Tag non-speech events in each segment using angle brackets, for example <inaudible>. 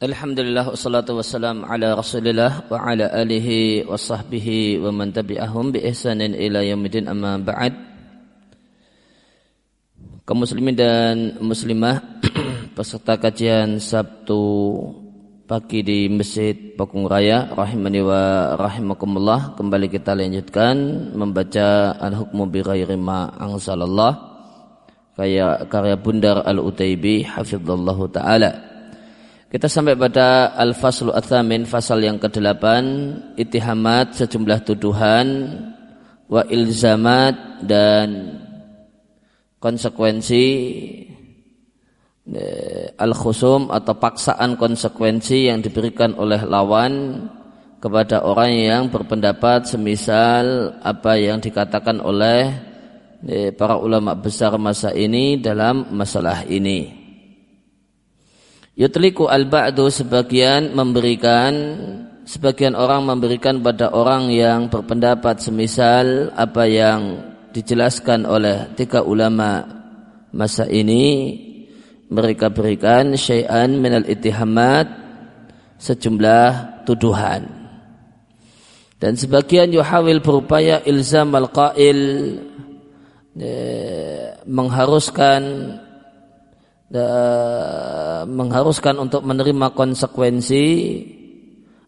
Alhamdulillah wassalatu wassalam ala rasulillah wa ala alihi wa sahbihi wa man tabi'ahum bi ihsanin ila yaumidin amma ba'd. Kaum muslimin dan muslimah <clears throat> peserta kajian Sabtu pagi di Masjid Pakung Raya rahimani wa rahimakumullah kembali kita lanjutkan membaca al-hukmu bi ghairi ma anzalallah karya karya Bundar Al-Utaibi hafizallahu taala kita sampai pada Al-Faslu Athamin, fasal yang ke-8, itihamat sejumlah tuduhan, wa ilzamat dan konsekuensi eh, al-khusum atau paksaan konsekuensi yang diberikan oleh lawan kepada orang yang berpendapat semisal apa yang dikatakan oleh eh, para ulama besar masa ini dalam masalah ini. Yutliku al-ba'du sebagian memberikan sebagian orang memberikan pada orang yang berpendapat semisal apa yang dijelaskan oleh tiga ulama masa ini. Mereka berikan syai'an minal itihamat sejumlah tuduhan. Dan sebagian yuhawil berupaya ilzam al-qail eh, mengharuskan mengharuskan untuk menerima konsekuensi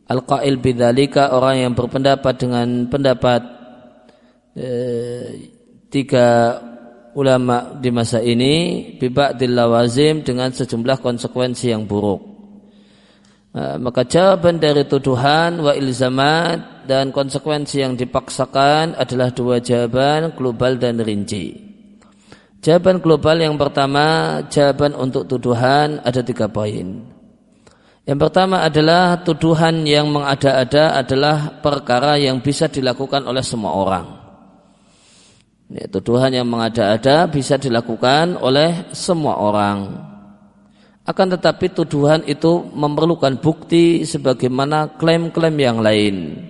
al-qail bidzalika orang yang berpendapat dengan pendapat e, tiga ulama di masa ini bibadil lawazim dengan sejumlah konsekuensi yang buruk. E, maka jawaban dari tuduhan wa ilzamat dan konsekuensi yang dipaksakan adalah dua jawaban global dan rinci. Jawaban global yang pertama, jawaban untuk tuduhan ada tiga poin. Yang pertama adalah tuduhan yang mengada-ada adalah perkara yang bisa dilakukan oleh semua orang. Ya, tuduhan yang mengada-ada bisa dilakukan oleh semua orang. Akan tetapi tuduhan itu memerlukan bukti sebagaimana klaim-klaim yang lain.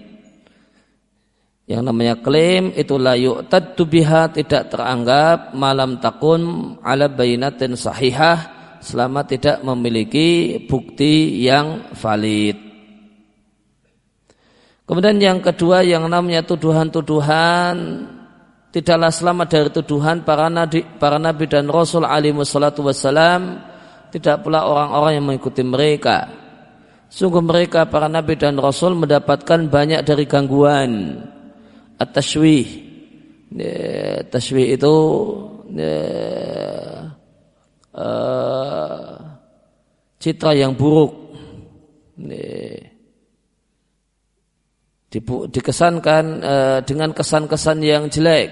Yang namanya klaim itu la yu'taddu biha tidak teranggap malam takun ala bayinatin sahihah selama tidak memiliki bukti yang valid. Kemudian yang kedua yang namanya tuduhan-tuduhan tidaklah selamat dari tuduhan para nabi, para nabi dan rasul alaihi wassalatu wassalam tidak pula orang-orang yang mengikuti mereka. Sungguh mereka para nabi dan rasul mendapatkan banyak dari gangguan at-tashwih. Tashwih itu uh, citra yang buruk. Dikesankan uh, dengan kesan-kesan yang jelek.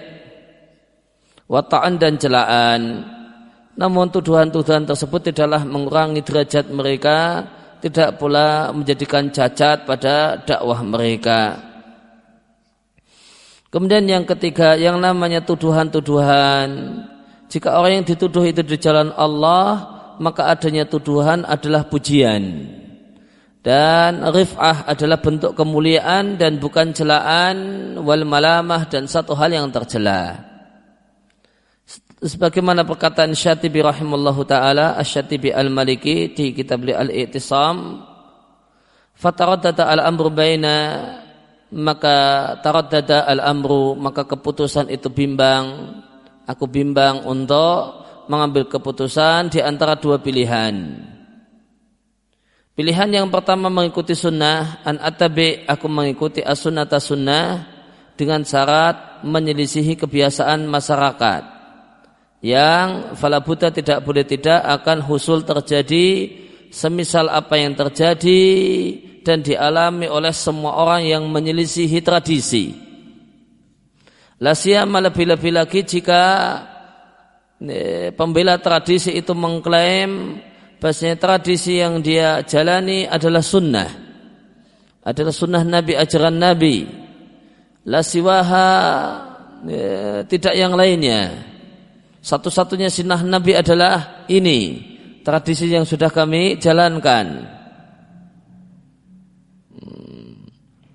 Wataan dan celaan. Namun tuduhan-tuduhan tersebut tidaklah mengurangi derajat mereka, tidak pula menjadikan cacat pada dakwah mereka. Kemudian yang ketiga, yang namanya tuduhan-tuduhan. Jika orang yang dituduh itu di jalan Allah, maka adanya tuduhan adalah pujian. Dan rif'ah adalah bentuk kemuliaan dan bukan celaan wal malamah dan satu hal yang tercela. Sebagaimana perkataan Syatibi rahimallahu taala, Asy-Syatibi Al-Maliki di kitab Al-I'tisam, fataraddada al-amru baina maka taraddada al-amru maka keputusan itu bimbang. Aku bimbang untuk mengambil keputusan di antara dua pilihan. Pilihan yang pertama mengikuti sunnah an atabi aku mengikuti as-sunnata sunnah dengan syarat menyelisihi kebiasaan masyarakat. Yang falabuta tidak boleh tidak akan husul terjadi semisal apa yang terjadi dan dialami oleh semua orang yang menyelisihi tradisi. Lasiyama lebih-lebih lagi jika pembela tradisi itu mengklaim bahasanya tradisi yang dia jalani adalah sunnah. Adalah sunnah Nabi, ajaran Nabi. Lasiwaha tidak yang lainnya. Satu-satunya sunnah Nabi adalah ini. Tradisi yang sudah kami jalankan.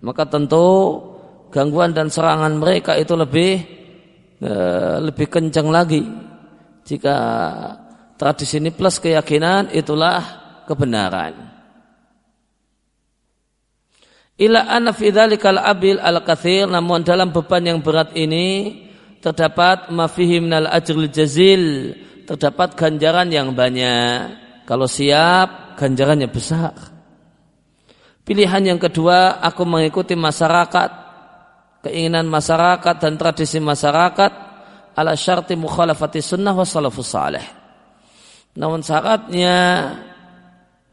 Maka tentu gangguan dan serangan mereka itu lebih eh, lebih kencang lagi. Jika tradisi ini plus keyakinan itulah kebenaran. Ila anna fi abil al kathir namun dalam beban yang berat ini terdapat mafihim nal ajrul jazil terdapat ganjaran yang banyak. Kalau siap ganjarannya besar pilihan yang kedua aku mengikuti masyarakat keinginan masyarakat dan tradisi masyarakat ala syarti mukhalafati sunnah wa salafus salih. Namun syaratnya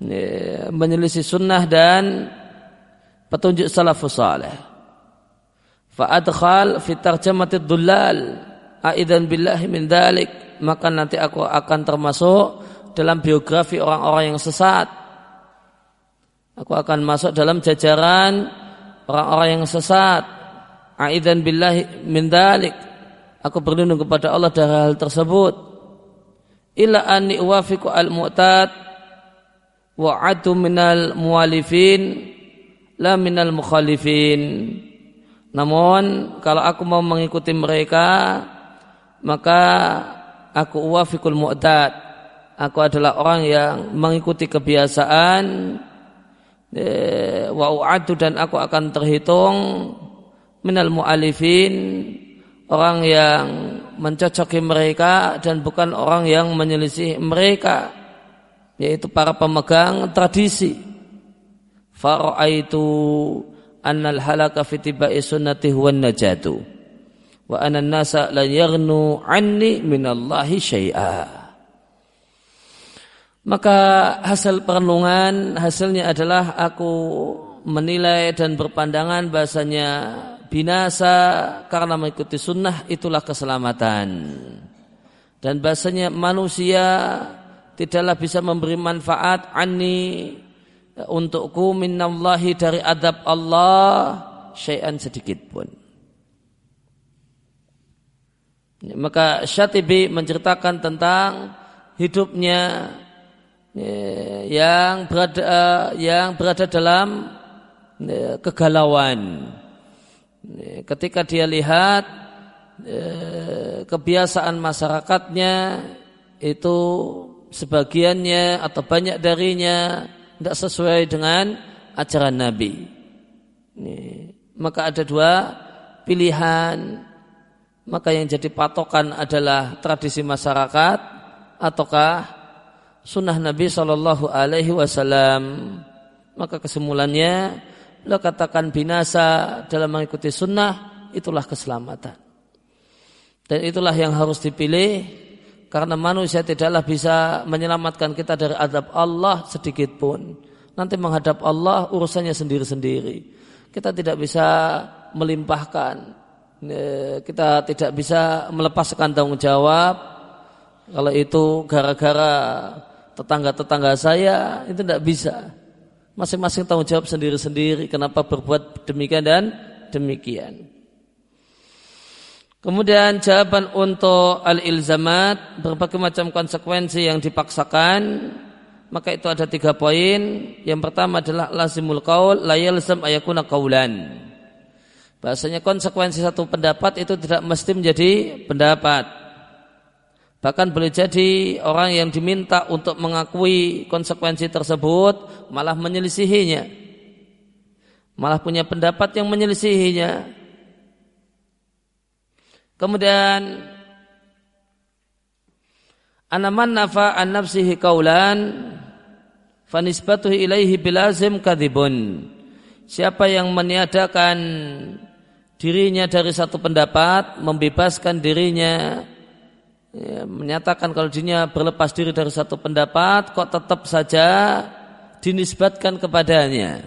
ya, menyelisih sunnah dan petunjuk salafus salih. Fa'adkhal fi tarjamati dhullal aidan billahi min dhalik maka nanti aku akan termasuk dalam biografi orang-orang yang sesat. Aku akan masuk dalam jajaran orang-orang yang sesat. Aidan billahi min dhalik. Aku berlindung kepada Allah dari hal tersebut. Illa anni uwafiqu al-mu'tad wa adu minal mualifin la minal mukhalifin. Namun kalau aku mau mengikuti mereka maka aku uwafikul mu'tad. Aku adalah orang yang mengikuti kebiasaan wa u'adu dan aku akan terhitung minal mu'alifin orang yang mencocoki mereka dan bukan orang yang menyelisih mereka yaitu para pemegang tradisi. Fara'aitu annal halaka fi tibai sunnati huwa najatu wa anna nasa la yaghnu anni minallahi syai'a maka hasil perenungan hasilnya adalah aku menilai dan berpandangan bahasanya binasa karena mengikuti sunnah itulah keselamatan dan bahasanya manusia tidaklah bisa memberi manfaat ani untukku minallahi dari adab Allah syai'an sedikit pun. Maka Syatibi menceritakan tentang hidupnya ya, yang berada yang berada dalam ya, kegalauan. Ketika dia lihat kebiasaan masyarakatnya itu sebagiannya atau banyak darinya tidak sesuai dengan ajaran Nabi. Maka ada dua pilihan. Maka yang jadi patokan adalah tradisi masyarakat ataukah sunnah Nabi Shallallahu Alaihi Wasallam. Maka kesimpulannya, lo katakan binasa dalam mengikuti sunnah itulah keselamatan. Dan itulah yang harus dipilih karena manusia tidaklah bisa menyelamatkan kita dari adab Allah sedikit pun. Nanti menghadap Allah urusannya sendiri-sendiri. Kita tidak bisa melimpahkan. Kita tidak bisa melepaskan tanggung jawab. Kalau itu gara-gara tetangga-tetangga saya, itu tidak bisa. Masing-masing tanggung jawab sendiri-sendiri. Kenapa berbuat demikian dan demikian. Kemudian jawaban untuk al-ilzamat berbagai macam konsekuensi yang dipaksakan maka itu ada tiga poin. Yang pertama adalah lazimul qaul la yalzam ayakuna qaulan. Bahasanya konsekuensi satu pendapat itu tidak mesti menjadi pendapat. Bahkan boleh jadi orang yang diminta untuk mengakui konsekuensi tersebut malah menyelisihinya. Malah punya pendapat yang menyelisihinya Kemudian anaman nafa an nafsihi kaulan fanisbatuhu ilaihi bilazim kadhibun. Siapa yang meniadakan dirinya dari satu pendapat, membebaskan dirinya, ya, menyatakan kalau dirinya berlepas diri dari satu pendapat, kok tetap saja dinisbatkan kepadanya.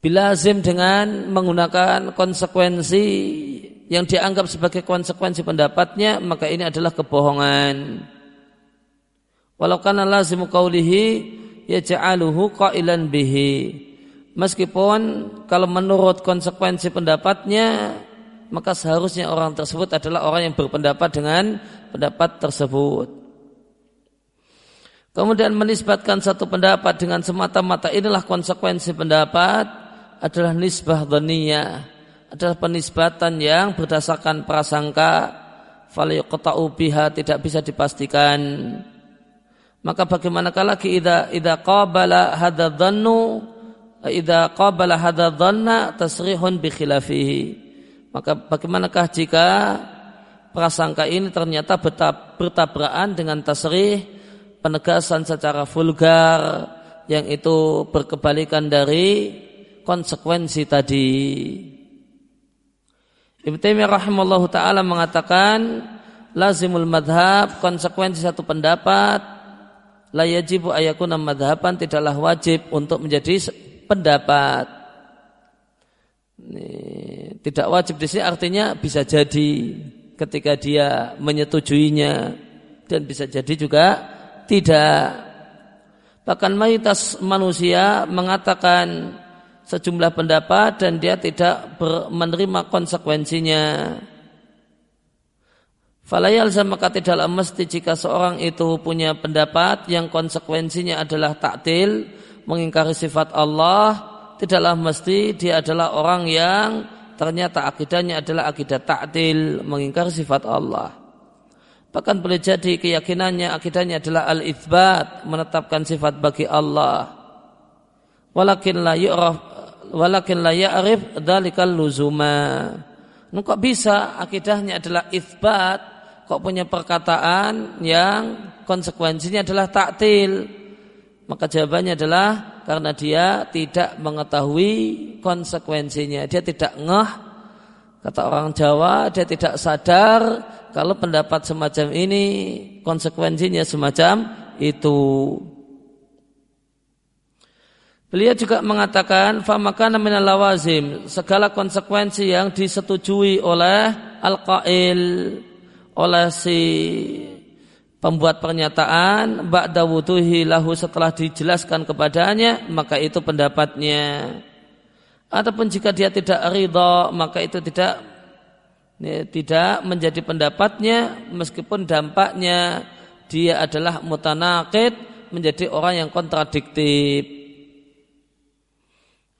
Bilazim dengan menggunakan konsekuensi yang dianggap sebagai konsekuensi pendapatnya maka ini adalah kebohongan. Walau kana lazimu qawlihi yaj'aluhu qailan bihi. Meskipun kalau menurut konsekuensi pendapatnya maka seharusnya orang tersebut adalah orang yang berpendapat dengan pendapat tersebut. Kemudian menisbatkan satu pendapat dengan semata-mata inilah konsekuensi pendapat adalah nisbah dhaniyah adalah penisbatan yang berdasarkan prasangka falyuqta'u biha tidak bisa dipastikan maka bagaimanakah lagi idza idza qabala hadza dhannu idza qabala hadza dhanna tasrihun bi khilafihi. Maka bagaimanakah jika prasangka ini ternyata bertabrakan dengan tasrih penegasan secara vulgar yang itu berkebalikan dari konsekuensi tadi. Ibnu Taimiyah rahimallahu taala mengatakan lazimul madhab konsekuensi satu pendapat la yajibu ayakuna madhaban tidaklah wajib untuk menjadi pendapat. Ini, tidak wajib di sini artinya bisa jadi ketika dia menyetujuinya dan bisa jadi juga tidak. Bahkan mayoritas manusia mengatakan sejumlah pendapat dan dia tidak menerima konsekuensinya. Falayal maka tidaklah mesti jika seorang itu punya pendapat yang konsekuensinya adalah taktil, mengingkari sifat Allah, tidaklah mesti dia adalah orang yang ternyata akidahnya adalah akidah taktil, mengingkari sifat Allah. Bahkan boleh jadi keyakinannya akidahnya adalah al-itsbat, menetapkan sifat bagi Allah. Walakin la yu'raf walakin la ya'rif dzalikal luzuma. Nu kok bisa akidahnya adalah isbat, kok punya perkataan yang konsekuensinya adalah taktil. Maka jawabannya adalah karena dia tidak mengetahui konsekuensinya. Dia tidak ngeh, kata orang Jawa, dia tidak sadar kalau pendapat semacam ini konsekuensinya semacam itu. Beliau juga mengatakan famakana minal lawazim segala konsekuensi yang disetujui oleh al-qail oleh si pembuat pernyataan ba'da wuduhi lahu setelah dijelaskan kepadanya maka itu pendapatnya ataupun jika dia tidak ridho maka itu tidak ya, tidak menjadi pendapatnya meskipun dampaknya dia adalah mutanakid menjadi orang yang kontradiktif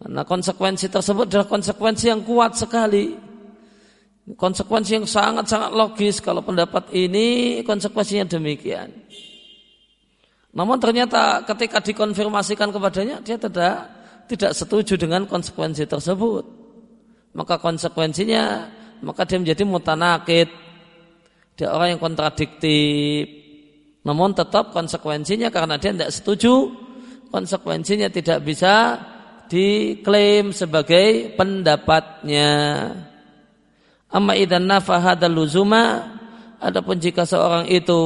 Nah konsekuensi tersebut adalah konsekuensi yang kuat sekali. Konsekuensi yang sangat-sangat logis kalau pendapat ini konsekuensinya demikian. Namun ternyata ketika dikonfirmasikan kepadanya dia tidak tidak setuju dengan konsekuensi tersebut. Maka konsekuensinya maka dia menjadi mutanakid. Dia orang yang kontradiktif. Namun tetap konsekuensinya karena dia tidak setuju, konsekuensinya tidak bisa diklaim sebagai pendapatnya. Amma idan nafahadal luzuma adapun jika seorang itu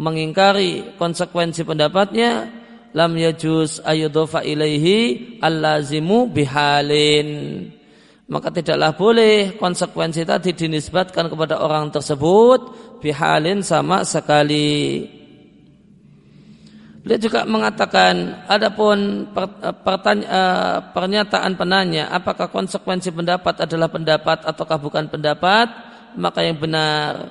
mengingkari konsekuensi pendapatnya lam yajuz ayudhofa ilaihi allazimu bihalin. Maka tidaklah boleh konsekuensi tadi dinisbatkan kepada orang tersebut bihalin sama sekali Beliau juga mengatakan, adapun pertanya, eh, pernyataan penanya, apakah konsekuensi pendapat adalah pendapat ataukah bukan pendapat, maka yang benar,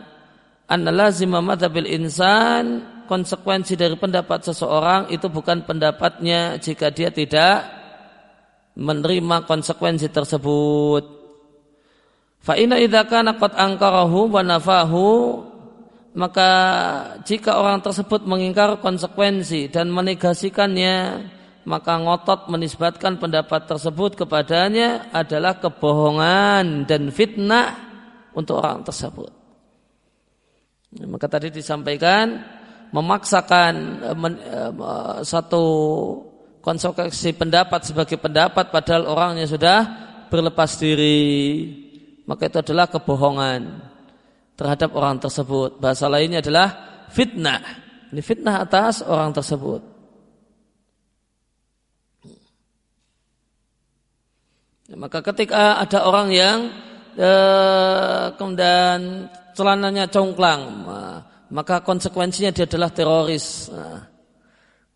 analazima madhabil insan, konsekuensi dari pendapat seseorang itu bukan pendapatnya jika dia tidak menerima konsekuensi tersebut. Fa'ina idha kana qad angkarahu wa nafahu maka jika orang tersebut mengingkar konsekuensi dan menegasikannya maka ngotot menisbatkan pendapat tersebut kepadanya adalah kebohongan dan fitnah untuk orang tersebut. Maka tadi disampaikan memaksakan men, uh, satu konsekuensi pendapat sebagai pendapat padahal orangnya sudah berlepas diri maka itu adalah kebohongan terhadap orang tersebut. Bahasa lainnya adalah fitnah. Ini fitnah atas orang tersebut. Ya, maka ketika ada orang yang eh, kemudian celananya congklang, maka konsekuensinya dia adalah teroris. Nah,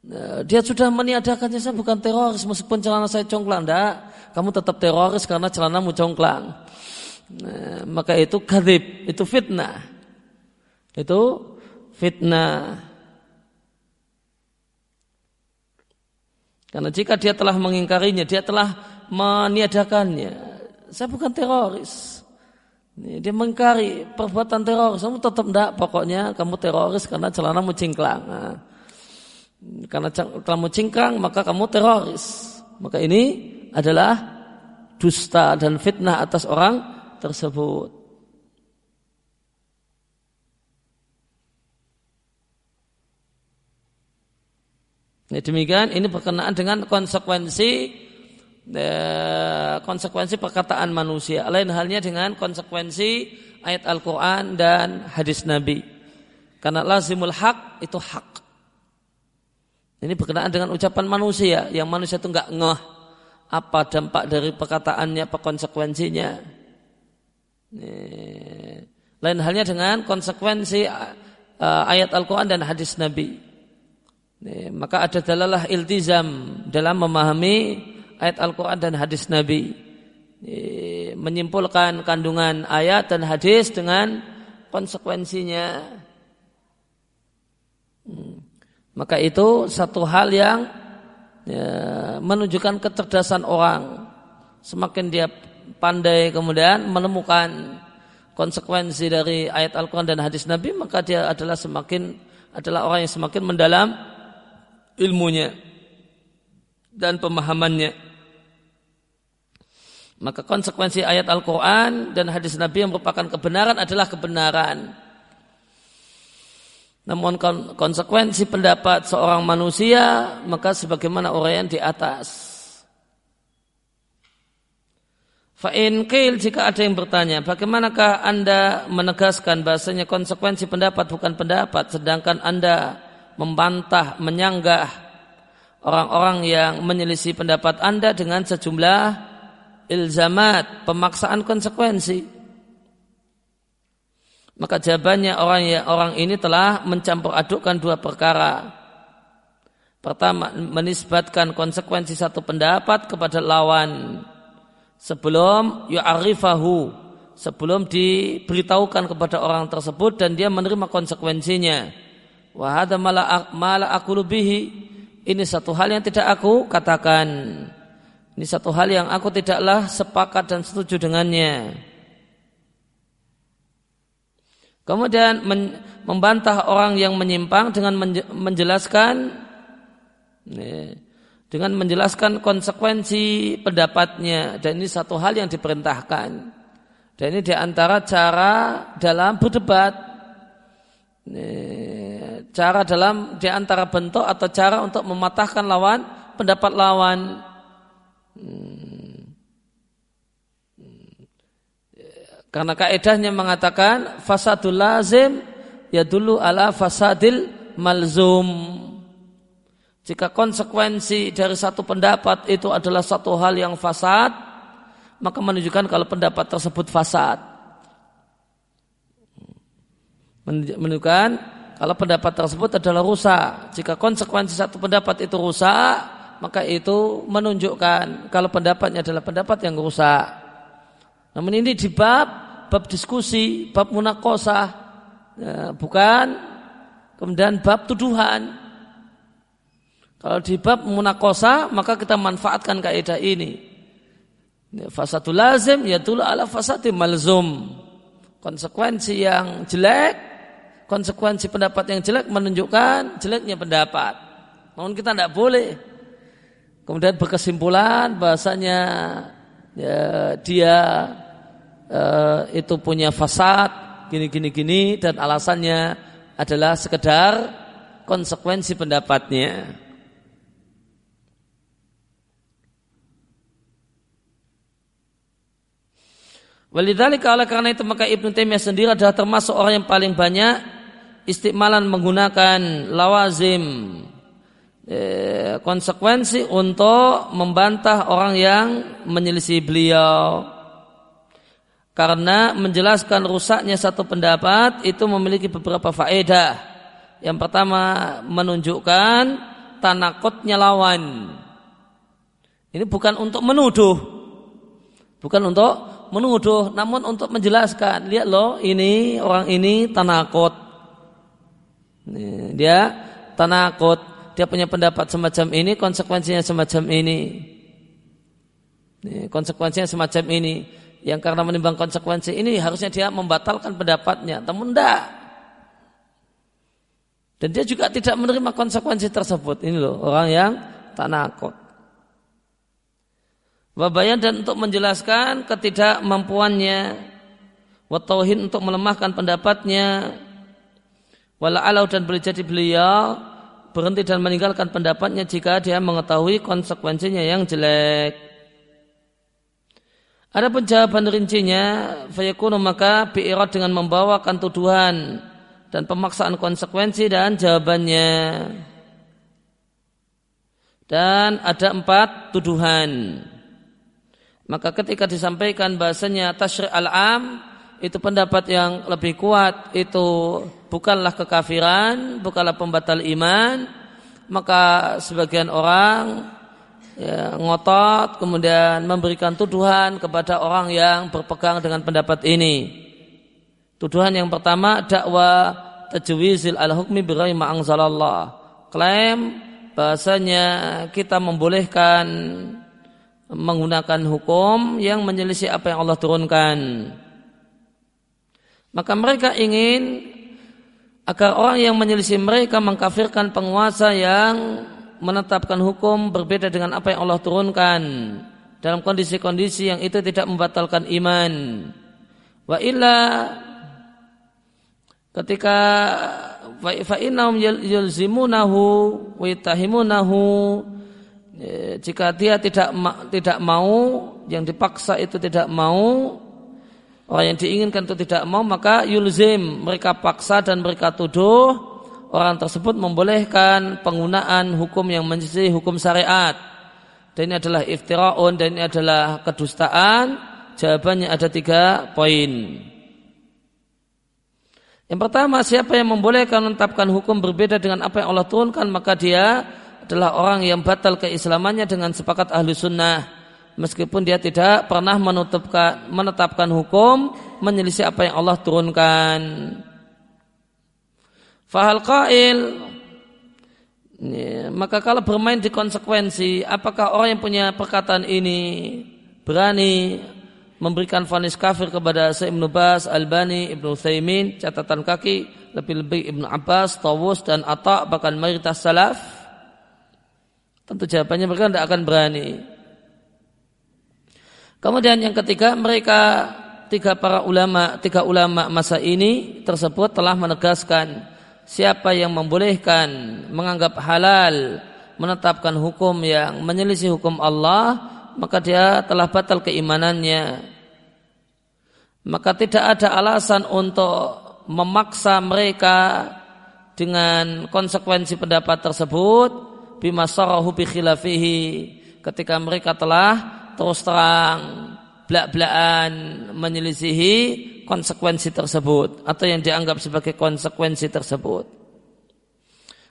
eh, dia sudah meniadakannya saya bukan teroris meskipun celana saya congklang, enggak. Kamu tetap teroris karena celanamu congklang. Nah, maka itu kadhib, itu fitnah. Itu fitnah. Karena jika dia telah mengingkarinya, dia telah meniadakannya. Saya bukan teroris. Dia mengingkari perbuatan teroris. Kamu tetap tidak, pokoknya kamu teroris karena celanamu cingklang. Nah, karena kamu cingklang, maka kamu teroris. Maka ini adalah dusta dan fitnah atas orang tersebut. Nah, demikian ini berkenaan dengan konsekuensi eh, konsekuensi perkataan manusia. Lain halnya dengan konsekuensi ayat Al-Quran dan hadis Nabi. Karena lazimul hak itu hak. Ini berkenaan dengan ucapan manusia yang manusia itu nggak ngeh apa dampak dari perkataannya, apa konsekuensinya. Lain halnya dengan konsekuensi eh, ayat Al-Quran dan hadis Nabi. Maka ada dalalah iltizam dalam memahami ayat Al-Quran dan hadis Nabi. Menyimpulkan kandungan ayat dan hadis dengan konsekuensinya. Hmm. Maka itu satu hal yang ya, menunjukkan kecerdasan orang. Semakin dia pandai kemudian menemukan konsekuensi dari ayat Al-Quran dan hadis Nabi, maka dia adalah semakin adalah orang yang semakin mendalam ilmunya dan pemahamannya. Maka konsekuensi ayat Al-Quran dan hadis Nabi yang merupakan kebenaran adalah kebenaran. Namun konsekuensi pendapat seorang manusia maka sebagaimana orang yang di atas. Fa'in kil jika ada yang bertanya, bagaimanakah anda menegaskan bahasanya konsekuensi pendapat bukan pendapat, sedangkan anda membantah, menyanggah orang-orang yang menyelisih pendapat Anda dengan sejumlah ilzamat, pemaksaan konsekuensi. Maka jawabannya orang yang orang ini telah mencampur adukkan dua perkara. Pertama, menisbatkan konsekuensi satu pendapat kepada lawan sebelum yu'arifahu, sebelum diberitahukan kepada orang tersebut dan dia menerima konsekuensinya. Wahada malah aku lebihi. Ini satu hal yang tidak aku katakan. Ini satu hal yang aku tidaklah sepakat dan setuju dengannya. Kemudian membantah orang yang menyimpang dengan menjelaskan dengan menjelaskan konsekuensi pendapatnya dan ini satu hal yang diperintahkan. Dan ini di antara cara dalam berdebat cara dalam di antara bentuk atau cara untuk mematahkan lawan pendapat lawan. Hmm. Karena kaedahnya mengatakan fasadul lazim ya dulu ala fasadil malzum. Jika konsekuensi dari satu pendapat itu adalah satu hal yang fasad, maka menunjukkan kalau pendapat tersebut fasad menunjukkan kalau pendapat tersebut adalah rusak. Jika konsekuensi satu pendapat itu rusak, maka itu menunjukkan kalau pendapatnya adalah pendapat yang rusak. Namun ini di bab bab diskusi, bab munakosah, ya, bukan kemudian bab tuduhan. Kalau di bab munakosa maka kita manfaatkan kaidah ini. Ya, fasatul lazim ya dulu ala fasatil malzum. Konsekuensi yang jelek konsekuensi pendapat yang jelek menunjukkan jeleknya pendapat. Namun kita tidak boleh kemudian berkesimpulan bahasanya ya, dia uh, itu punya fasad gini gini gini dan alasannya adalah sekedar konsekuensi pendapatnya. Walidhalika oleh karena itu maka Ibnu Taimiyah sendiri adalah termasuk orang yang paling banyak istimalan menggunakan lawazim eh, konsekuensi untuk membantah orang yang menyelisih beliau. Karena menjelaskan rusaknya satu pendapat itu memiliki beberapa faedah. Yang pertama menunjukkan tanakotnya lawan. Ini bukan untuk menuduh bukan untuk menuduh namun untuk menjelaskan lihat loh ini orang ini tanakot dia tanakut, dia punya pendapat semacam ini, konsekuensinya semacam ini. Konsekuensinya semacam ini. Yang karena menimbang konsekuensi ini harusnya dia membatalkan pendapatnya. Namun tidak. Dan dia juga tidak menerima konsekuensi tersebut. Ini loh orang yang tanakut. Wabayan dan untuk menjelaskan ketidakmampuannya. Watauhin untuk melemahkan pendapatnya. Wala alau dan boleh jadi beliau berhenti dan meninggalkan pendapatnya jika dia mengetahui konsekuensinya yang jelek. Ada jawaban rincinya, fayakunu maka bi'irat dengan membawakan tuduhan dan pemaksaan konsekuensi dan jawabannya. Dan ada empat tuduhan. Maka ketika disampaikan bahasanya tasyri' al-am itu pendapat yang lebih kuat itu bukanlah kekafiran, bukanlah pembatal iman, maka sebagian orang ya, ngotot kemudian memberikan tuduhan kepada orang yang berpegang dengan pendapat ini. Tuduhan yang pertama dakwah tajwizil al-hukmi birai ma'angzalallah. Klaim bahasanya kita membolehkan menggunakan hukum yang menyelisih apa yang Allah turunkan. Maka mereka ingin agar orang yang menyelisih mereka mengkafirkan penguasa yang menetapkan hukum berbeda dengan apa yang Allah turunkan dalam kondisi-kondisi yang itu tidak membatalkan iman. Wa illa ketika fa innahum yulzimunahu wa yatahimunahu Ya, jika dia tidak tidak mau yang dipaksa itu tidak mau orang yang diinginkan itu tidak mau maka yulzim mereka paksa dan mereka tuduh orang tersebut membolehkan penggunaan hukum yang menjadi hukum syariat. Dan ini adalah iftiraun dan ini adalah kedustaan. Jawabannya ada tiga poin. Yang pertama siapa yang membolehkan menetapkan hukum berbeda dengan apa yang Allah turunkan maka dia adalah orang yang batal keislamannya dengan sepakat ahlu sunnah. Meskipun dia tidak pernah menutupkan, menetapkan hukum menyelisih apa yang Allah turunkan. Fahal qail? Maka kalau bermain di konsekuensi apakah orang yang punya perkataan ini berani memberikan vonis kafir kepada Syekh Ibnu Bas, Albani, Ibnu Thaymin, catatan kaki, lebih-lebih Ibnu Abbas, Tawus dan Atta bahkan mayoritas salaf Tentu jawabannya mereka tidak akan berani. Kemudian yang ketiga mereka tiga para ulama tiga ulama masa ini tersebut telah menegaskan siapa yang membolehkan menganggap halal menetapkan hukum yang menyelisih hukum Allah maka dia telah batal keimanannya maka tidak ada alasan untuk memaksa mereka dengan konsekuensi pendapat tersebut bima sarahu bi khilafihi ketika mereka telah terus terang belak-belakan menyelisihi konsekuensi tersebut atau yang dianggap sebagai konsekuensi tersebut.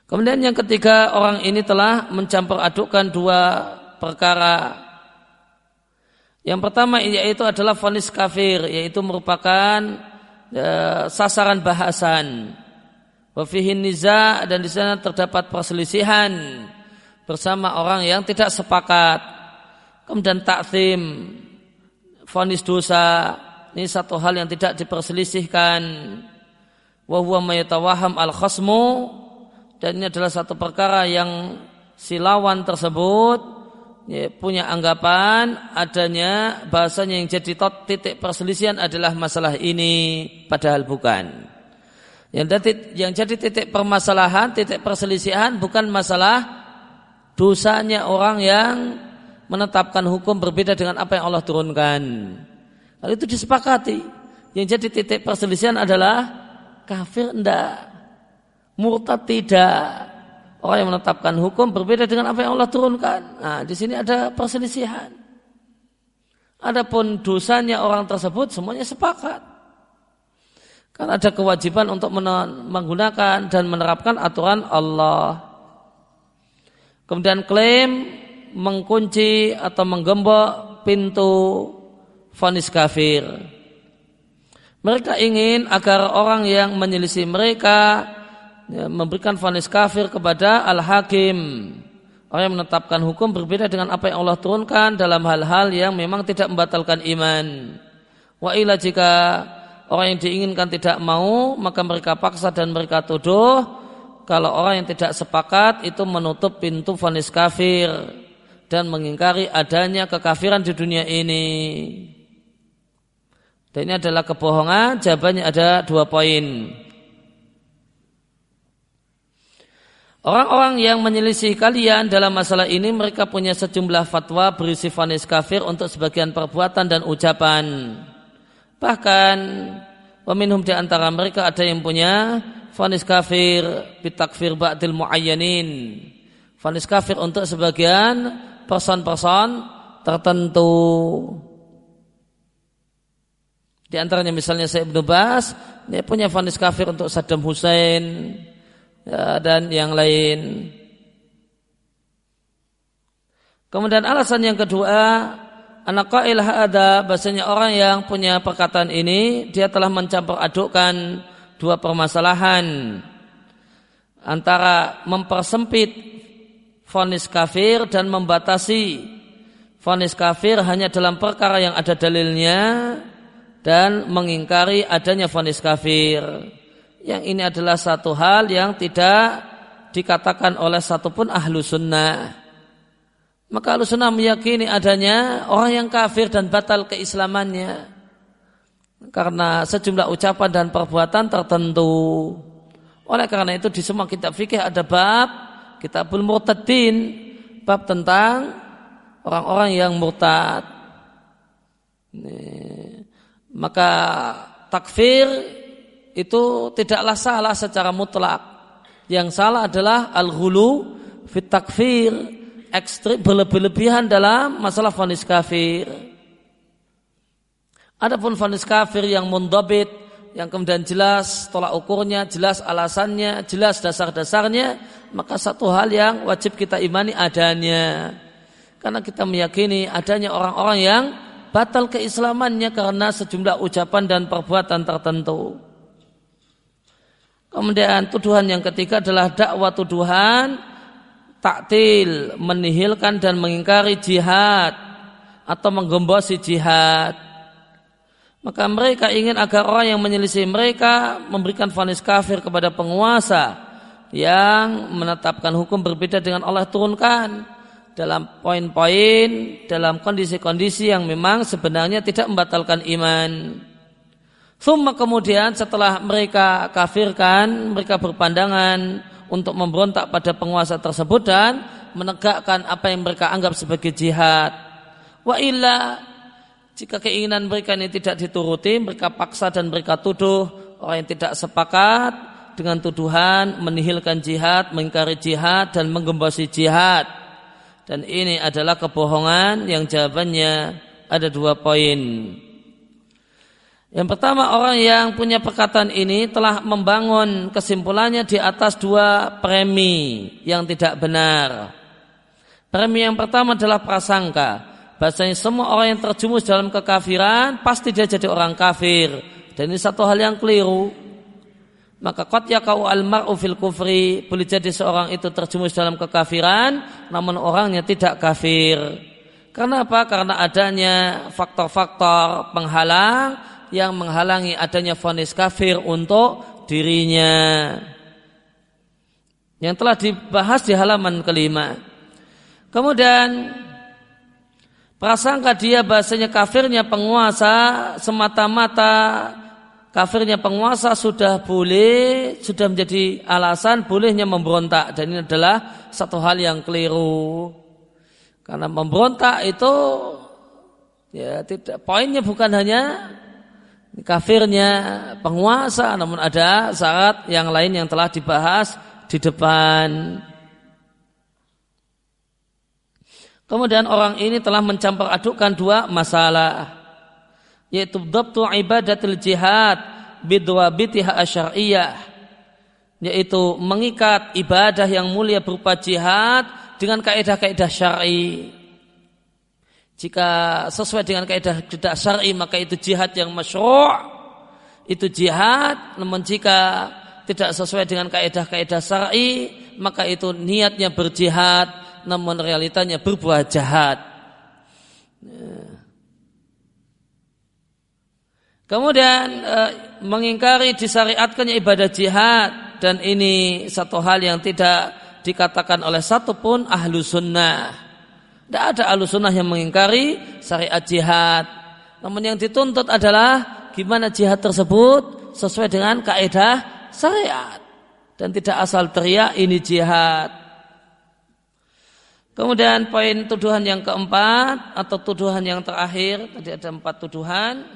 Kemudian yang ketiga orang ini telah mencampur adukkan dua perkara. Yang pertama yaitu adalah vonis kafir yaitu merupakan e, sasaran bahasan. Wafihin niza dan di sana terdapat perselisihan bersama orang yang tidak sepakat. Kemudian takzim, fonis dosa, ini satu hal yang tidak diperselisihkan. Wahuwa mayatawaham al khasmu dan ini adalah satu perkara yang silawan tersebut ya, punya anggapan adanya bahasanya yang jadi titik perselisihan adalah masalah ini padahal bukan. Yang yang jadi titik permasalahan, titik perselisihan bukan masalah dosanya orang yang menetapkan hukum berbeda dengan apa yang Allah turunkan. Hal itu disepakati. Yang jadi titik perselisihan adalah kafir enggak, murtad tidak. Orang yang menetapkan hukum berbeda dengan apa yang Allah turunkan. Nah, di sini ada perselisihan. Adapun dosanya orang tersebut semuanya sepakat. Karena ada kewajiban untuk menggunakan dan menerapkan aturan Allah. Kemudian klaim mengkunci atau menggembok pintu vonis kafir. Mereka ingin agar orang yang menyelisih mereka ya, memberikan vonis kafir kepada al-hakim. Orang yang menetapkan hukum berbeda dengan apa yang Allah turunkan dalam hal-hal yang memang tidak membatalkan iman. Wa ila jika orang yang diinginkan tidak mau, maka mereka paksa dan mereka tuduh kalau orang yang tidak sepakat itu menutup pintu vonis kafir dan mengingkari adanya kekafiran di dunia ini. Dan ini adalah kebohongan, jawabannya ada dua poin. Orang-orang yang menyelisih kalian dalam masalah ini mereka punya sejumlah fatwa berisi vonis kafir untuk sebagian perbuatan dan ucapan. Bahkan peminum di antara mereka ada yang punya vonis kafir bitakfir ba'dil muayyanin. Vonis kafir untuk sebagian person-person tertentu. Di antaranya misalnya saya Ibnu Bas, dia punya vonis kafir untuk Saddam Hussein ya, dan yang lain. Kemudian alasan yang kedua, anak ada bahasanya orang yang punya perkataan ini dia telah mencampur adukkan dua permasalahan antara mempersempit vonis kafir dan membatasi vonis kafir hanya dalam perkara yang ada dalilnya dan mengingkari adanya vonis kafir. Yang ini adalah satu hal yang tidak dikatakan oleh satupun ahlu sunnah. Maka ahlu sunnah meyakini adanya orang yang kafir dan batal keislamannya. Karena sejumlah ucapan dan perbuatan tertentu. Oleh karena itu di semua kitab fikih ada bab kitabul murtadin. Bab tentang orang-orang yang murtad. Maka takfir itu tidaklah salah secara mutlak. Yang salah adalah al-ghulu fit takfir, ekstrim berlebih-lebihan dalam masalah vonis kafir. Adapun vonis kafir yang mundabit, yang kemudian jelas tolak ukurnya, jelas alasannya, jelas dasar-dasarnya, maka satu hal yang wajib kita imani adanya. Karena kita meyakini adanya orang-orang yang batal keislamannya karena sejumlah ucapan dan perbuatan tertentu. Kemudian tuduhan yang ketiga adalah dakwah tuduhan taktil, menihilkan dan mengingkari jihad atau menggembosi jihad. Maka mereka ingin agar orang yang menyelisih mereka memberikan vonis kafir kepada penguasa yang menetapkan hukum berbeda dengan Allah turunkan dalam poin-poin, dalam kondisi-kondisi yang memang sebenarnya tidak membatalkan iman. Summa kemudian setelah mereka kafirkan, mereka berpandangan untuk memberontak pada penguasa tersebut dan menegakkan apa yang mereka anggap sebagai jihad. Wa illa jika keinginan mereka ini tidak dituruti, mereka paksa dan mereka tuduh orang yang tidak sepakat dengan tuduhan menihilkan jihad, mengingkari jihad dan menggembosi jihad dan ini adalah kebohongan yang jawabannya ada dua poin. Yang pertama orang yang punya perkataan ini telah membangun kesimpulannya di atas dua premi yang tidak benar. Premi yang pertama adalah prasangka. Bahasanya semua orang yang terjumus dalam kekafiran pasti dia jadi orang kafir. Dan ini satu hal yang keliru maka kot kau al mar'u fil kufri boleh jadi seorang itu terjumus dalam kekafiran namun orangnya tidak kafir. Karena apa? Karena adanya faktor-faktor penghalang yang menghalangi adanya vonis kafir untuk dirinya. Yang telah dibahas di halaman kelima. Kemudian prasangka dia bahasanya kafirnya penguasa semata-mata kafirnya penguasa sudah boleh, sudah menjadi alasan bolehnya memberontak dan ini adalah satu hal yang keliru. Karena memberontak itu ya tidak poinnya bukan hanya kafirnya penguasa namun ada syarat yang lain yang telah dibahas di depan. Kemudian orang ini telah mencampur adukkan dua masalah yaitu dhabtu ibadatil jihad bidwabitiha asyariyah yaitu mengikat ibadah yang mulia berupa jihad dengan kaidah-kaidah syar'i. Jika sesuai dengan kaidah tidak syar'i maka itu jihad yang masyru' itu jihad namun jika tidak sesuai dengan kaidah-kaidah syar'i maka itu niatnya berjihad namun realitanya berbuat jahat. Kemudian e, mengingkari disyariatkannya ibadah jihad dan ini satu hal yang tidak dikatakan oleh satupun ahlu sunnah. Tidak ada alusunah yang mengingkari syariat jihad. Namun yang dituntut adalah gimana jihad tersebut sesuai dengan kaidah syariat. Dan tidak asal teriak ini jihad. Kemudian poin tuduhan yang keempat atau tuduhan yang terakhir, tadi ada empat tuduhan.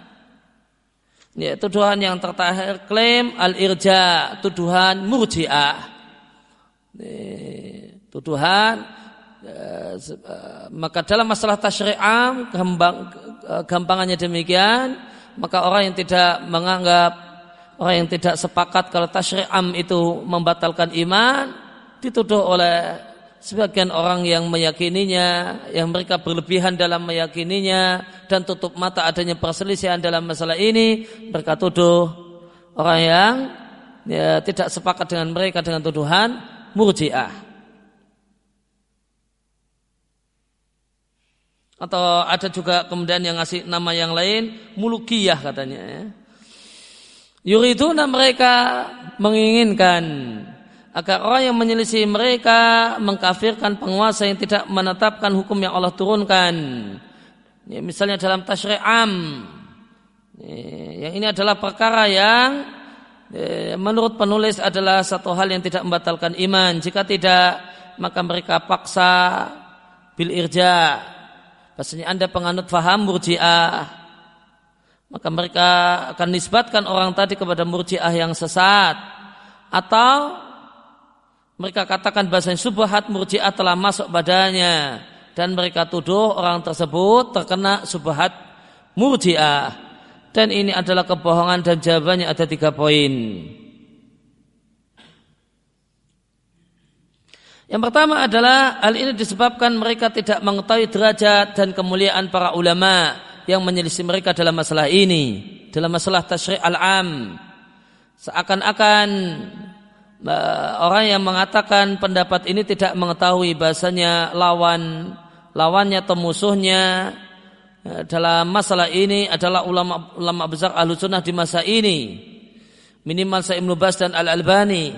Ya, tuduhan yang terakhir klaim al-irja, tuduhan murji'ah. Tuduhan eh, eh, maka dalam masalah tasyri'am gampang, eh, gampangannya demikian, maka orang yang tidak menganggap orang yang tidak sepakat kalau tasyri'am itu membatalkan iman dituduh oleh sebagian orang yang meyakininya, yang mereka berlebihan dalam meyakininya dan tutup mata adanya perselisihan dalam masalah ini, mereka tuduh orang yang ya, tidak sepakat dengan mereka dengan tuduhan murjiah. Atau ada juga kemudian yang ngasih nama yang lain mulukiyah katanya ya. Yuriduna mereka menginginkan agar orang yang menyelisih mereka mengkafirkan penguasa yang tidak menetapkan hukum yang Allah turunkan. Ya, misalnya dalam tasyri'am. Ya, yang ini adalah perkara yang ya, menurut penulis adalah satu hal yang tidak membatalkan iman. Jika tidak, maka mereka paksa bil irja. Pastinya Anda penganut faham murji'ah. Maka mereka akan nisbatkan orang tadi kepada murji'ah yang sesat. Atau mereka katakan bahasa subhat murji'ah telah masuk badannya dan mereka tuduh orang tersebut terkena subhat murji'ah dan ini adalah kebohongan dan jawabannya ada tiga poin. Yang pertama adalah hal ini disebabkan mereka tidak mengetahui derajat dan kemuliaan para ulama yang menyelisih mereka dalam masalah ini, dalam masalah tasyri' al-am. Seakan-akan orang yang mengatakan pendapat ini tidak mengetahui bahasanya lawan lawannya atau musuhnya ya, dalam masalah ini adalah ulama ulama besar ahlu sunnah di masa ini. Minimal saya Ibnu Bas dan Al Albani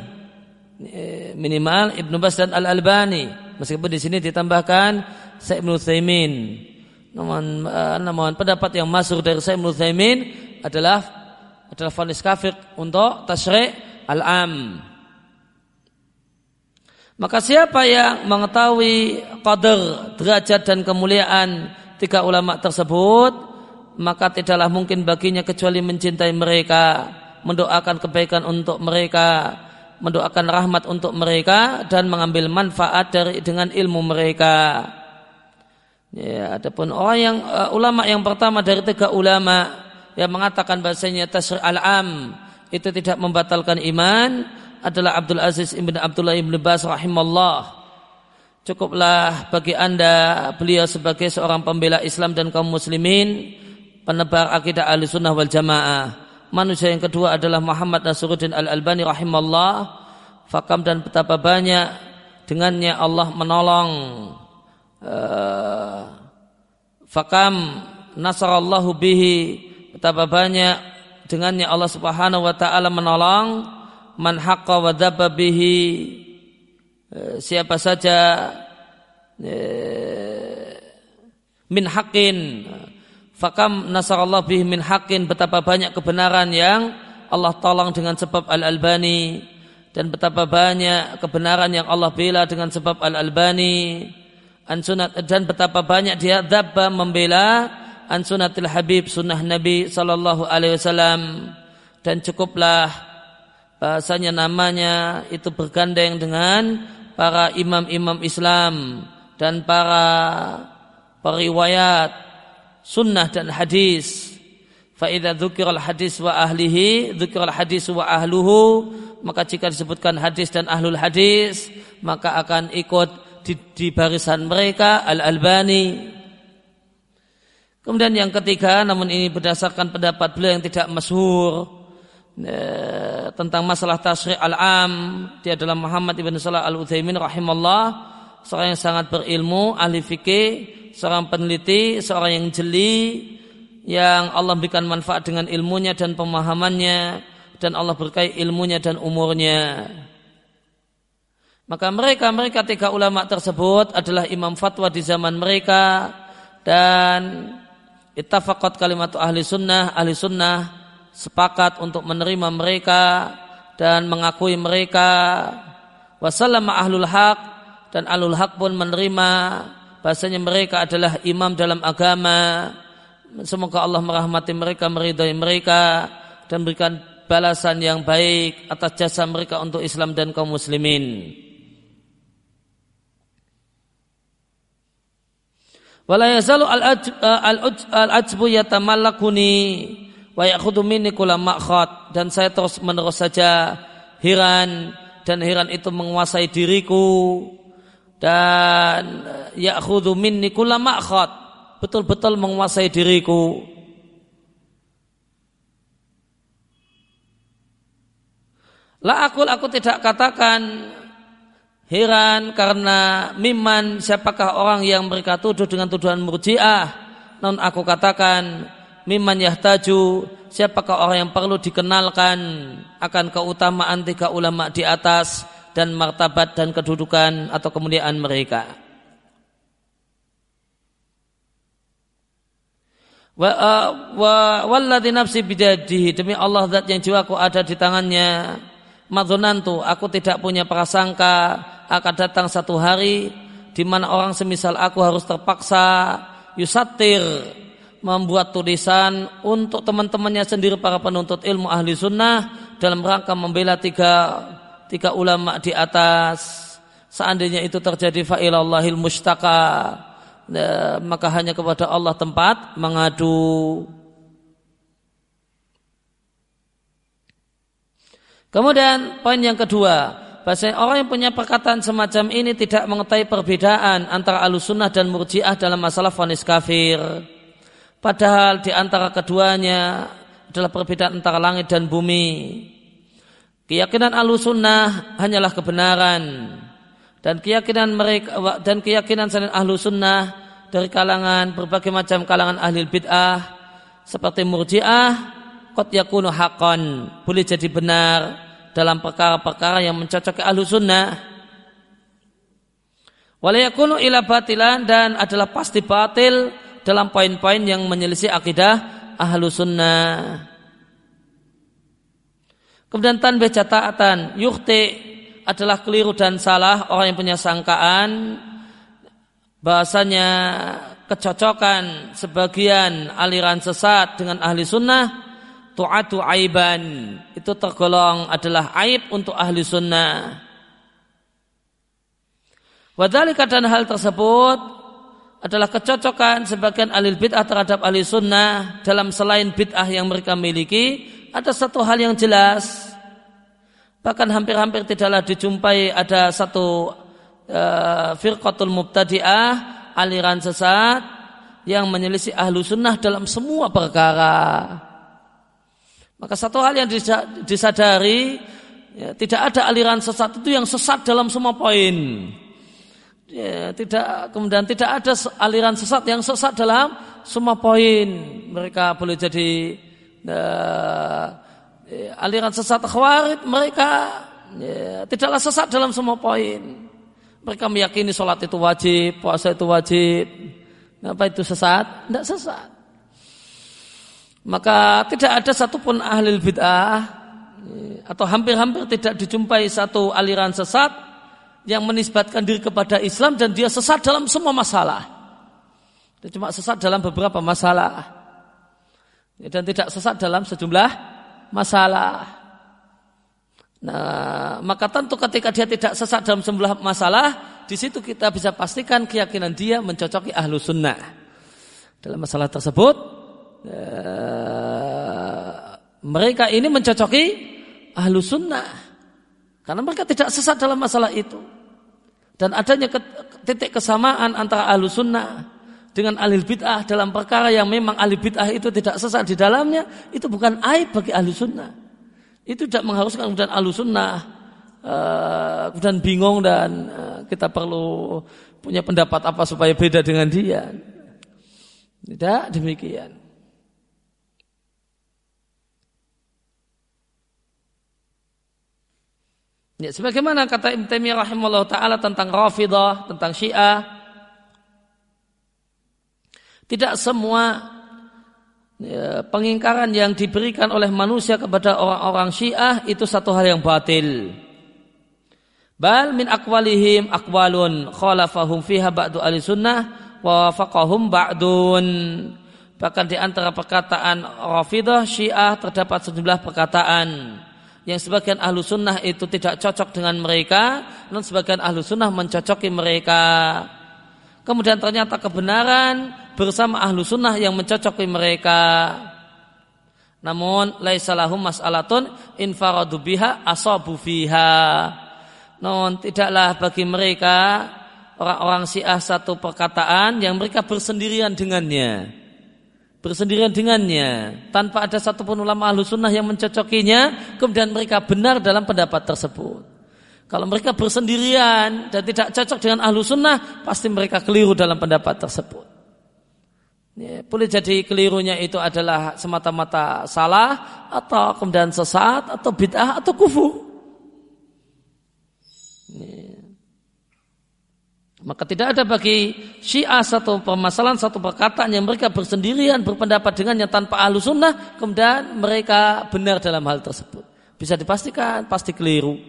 ya, minimal Ibnu Bas dan Al Albani meskipun di sini ditambahkan saya Ibnu Thaimin namun, eh, namun pendapat yang masuk dari saya Ibnu Thaimin adalah adalah fonis kafir untuk tasyri' al-am maka siapa yang mengetahui qadar, derajat dan kemuliaan tiga ulama tersebut, maka tidaklah mungkin baginya kecuali mencintai mereka, mendoakan kebaikan untuk mereka, mendoakan rahmat untuk mereka dan mengambil manfaat dari dengan ilmu mereka. Ya, adapun orang yang uh, ulama yang pertama dari tiga ulama yang mengatakan bahasanya tasri al-am itu tidak membatalkan iman, adalah Abdul Aziz ibn Abdullah ibn Bas rahimallah. Cukuplah bagi anda beliau sebagai seorang pembela Islam dan kaum muslimin, penebar akidah ahli sunnah wal jamaah. Manusia yang kedua adalah Muhammad Nasruddin al-Albani rahimallah. Fakam dan betapa banyak dengannya Allah menolong uh, fakam nasarallahu bihi betapa banyak dengannya Allah Subhanahu wa taala menolong man haqqa wa bihi eh, siapa saja eh, min haqqin fakam nasarallah bihi min haqqin betapa banyak kebenaran yang Allah tolong dengan sebab Al-Albani dan betapa banyak kebenaran yang Allah bela dengan sebab Al-Albani dan betapa banyak dia dabba membela an sunatil habib sunnah Nabi sallallahu alaihi wasallam dan cukuplah bahasanya namanya itu bergandeng dengan para imam-imam Islam dan para periwayat sunnah dan hadis. Faidah al hadis wa ahlihi, al hadis wa ahluhu, maka jika disebutkan hadis dan ahlul hadis, maka akan ikut di, di barisan mereka Al-Albani. Kemudian yang ketiga, namun ini berdasarkan pendapat beliau yang tidak masyhur, tentang masalah tasri' al-am dia adalah Muhammad ibn Salah al-Utsaimin rahimallah seorang yang sangat berilmu ahli fikih seorang peneliti seorang yang jeli yang Allah berikan manfaat dengan ilmunya dan pemahamannya dan Allah berkahi ilmunya dan umurnya. Maka mereka mereka tiga ulama tersebut adalah imam fatwa di zaman mereka dan ittafaqat kalimat ahli sunnah ahli sunnah sepakat untuk menerima mereka dan mengakui mereka. Wasallama ahlul haq dan ahlul haq pun menerima bahasanya mereka adalah imam dalam agama. Semoga Allah merahmati mereka meridai mereka dan berikan balasan yang baik atas jasa mereka untuk Islam dan kaum muslimin. Wala yazalu al-ajbu yatamallakuni wa yakhudhu minni kula dan saya terus menerus saja heran dan heran itu menguasai diriku. Dan yakhudhu minni kula ma'khad. Betul-betul menguasai diriku. La akul aku tidak katakan heran karena miman siapakah orang yang mereka tuduh dengan tuduhan murjiah. Non aku katakan miman yahtaju siapakah orang yang perlu dikenalkan akan keutamaan tiga ulama di atas dan martabat dan kedudukan atau kemuliaan mereka. Wa, wa walladhi nafsi bidadihi demi Allah zat yang jiwaku ada di tangannya madhunantu aku tidak punya prasangka akan datang satu hari di mana orang semisal aku harus terpaksa yusatir membuat tulisan untuk teman-temannya sendiri para penuntut ilmu ahli sunnah dalam rangka membela tiga tiga ulama di atas. Seandainya itu terjadi fa'ilallahil mustaka. Ya, maka hanya kepada Allah tempat mengadu. Kemudian poin yang kedua, bahasa orang yang punya perkataan semacam ini tidak mengetahui perbedaan antara alusunnah dan murjiah dalam masalah fonis kafir. Padahal di antara keduanya adalah perbedaan antara langit dan bumi. Keyakinan alusunnah hanyalah kebenaran dan keyakinan mereka dan keyakinan selain ahlu sunnah dari kalangan berbagai macam kalangan ahli bid'ah seperti murjiah kot yakunu hakon boleh jadi benar dalam perkara-perkara yang mencocoki ahlu sunnah walayakunu ila batilan dan adalah pasti batil dalam poin-poin yang menyelisih akidah ahlu sunnah. Kemudian tanbih catatan yukti adalah keliru dan salah orang yang punya sangkaan. Bahasanya kecocokan sebagian aliran sesat dengan ahli sunnah. Tu'atu aiban. Itu tergolong adalah aib untuk ahli sunnah. Wadhalika dan hal tersebut adalah kecocokan sebagian ahli bid'ah terhadap ahli sunnah dalam selain bid'ah yang mereka miliki ada satu hal yang jelas bahkan hampir-hampir tidaklah dijumpai ada satu uh, firqatul mubtadi'ah aliran sesat yang menyelisih ahlu sunnah dalam semua perkara maka satu hal yang disadari ya, tidak ada aliran sesat itu yang sesat dalam semua poin. Ya, tidak kemudian tidak ada aliran sesat yang sesat dalam semua poin. Mereka boleh jadi uh, aliran sesat khawarid mereka ya, tidaklah sesat dalam semua poin. Mereka meyakini sholat itu wajib, puasa itu wajib. Apa itu sesat? Tidak sesat. Maka tidak ada satupun ahli bid'ah atau hampir-hampir tidak dijumpai satu aliran sesat yang menisbatkan diri kepada Islam dan dia sesat dalam semua masalah. Dia cuma sesat dalam beberapa masalah. Dan tidak sesat dalam sejumlah masalah. Nah, maka tentu ketika dia tidak sesat dalam sejumlah masalah, di situ kita bisa pastikan keyakinan dia mencocoki ahlu sunnah. Dalam masalah tersebut, Eh, mereka ini mencocoki ahlu sunnah karena mereka tidak sesat dalam masalah itu. Dan adanya titik kesamaan antara ahlu sunnah dengan ahli bid'ah dalam perkara yang memang ahli bid'ah itu tidak sesat di dalamnya itu bukan aib bagi ahlu sunnah. Itu tidak mengharuskan kemudian ahlu sunnah uh, kemudian bingung dan uh, kita perlu punya pendapat apa supaya beda dengan dia. Tidak demikian Ya, sebagaimana kata Ibn Taimiyah rahimahullah taala tentang Rafidah, tentang Syiah. Tidak semua ya, pengingkaran yang diberikan oleh manusia kepada orang-orang Syiah itu satu hal yang batil. Bal min akwalihim akwalun khalafahum fiha ba'du ahli sunnah wa faqahum ba'dun. Bahkan di antara perkataan Rafidah Syiah terdapat sejumlah perkataan yang sebagian ahlu sunnah itu tidak cocok dengan mereka, namun sebagian ahlu sunnah mencocoki mereka. Kemudian ternyata kebenaran bersama ahlu sunnah yang mencocoki mereka. Namun laisalahum mas'alatun infaradu biha asabu. Namun tidaklah bagi mereka orang-orang Syiah satu perkataan yang mereka bersendirian dengannya bersendirian dengannya. Tanpa ada satupun ulama ahlu sunnah yang mencocokinya kemudian mereka benar dalam pendapat tersebut. Kalau mereka bersendirian dan tidak cocok dengan ahlu sunnah pasti mereka keliru dalam pendapat tersebut. Ya, boleh jadi kelirunya itu adalah semata-mata salah atau kemudian sesat atau bid'ah atau kufur. Ya. Maka tidak ada bagi syiah satu permasalahan, satu perkataan yang mereka bersendirian berpendapat dengannya tanpa ahlu sunnah, kemudian mereka benar dalam hal tersebut. Bisa dipastikan, pasti keliru.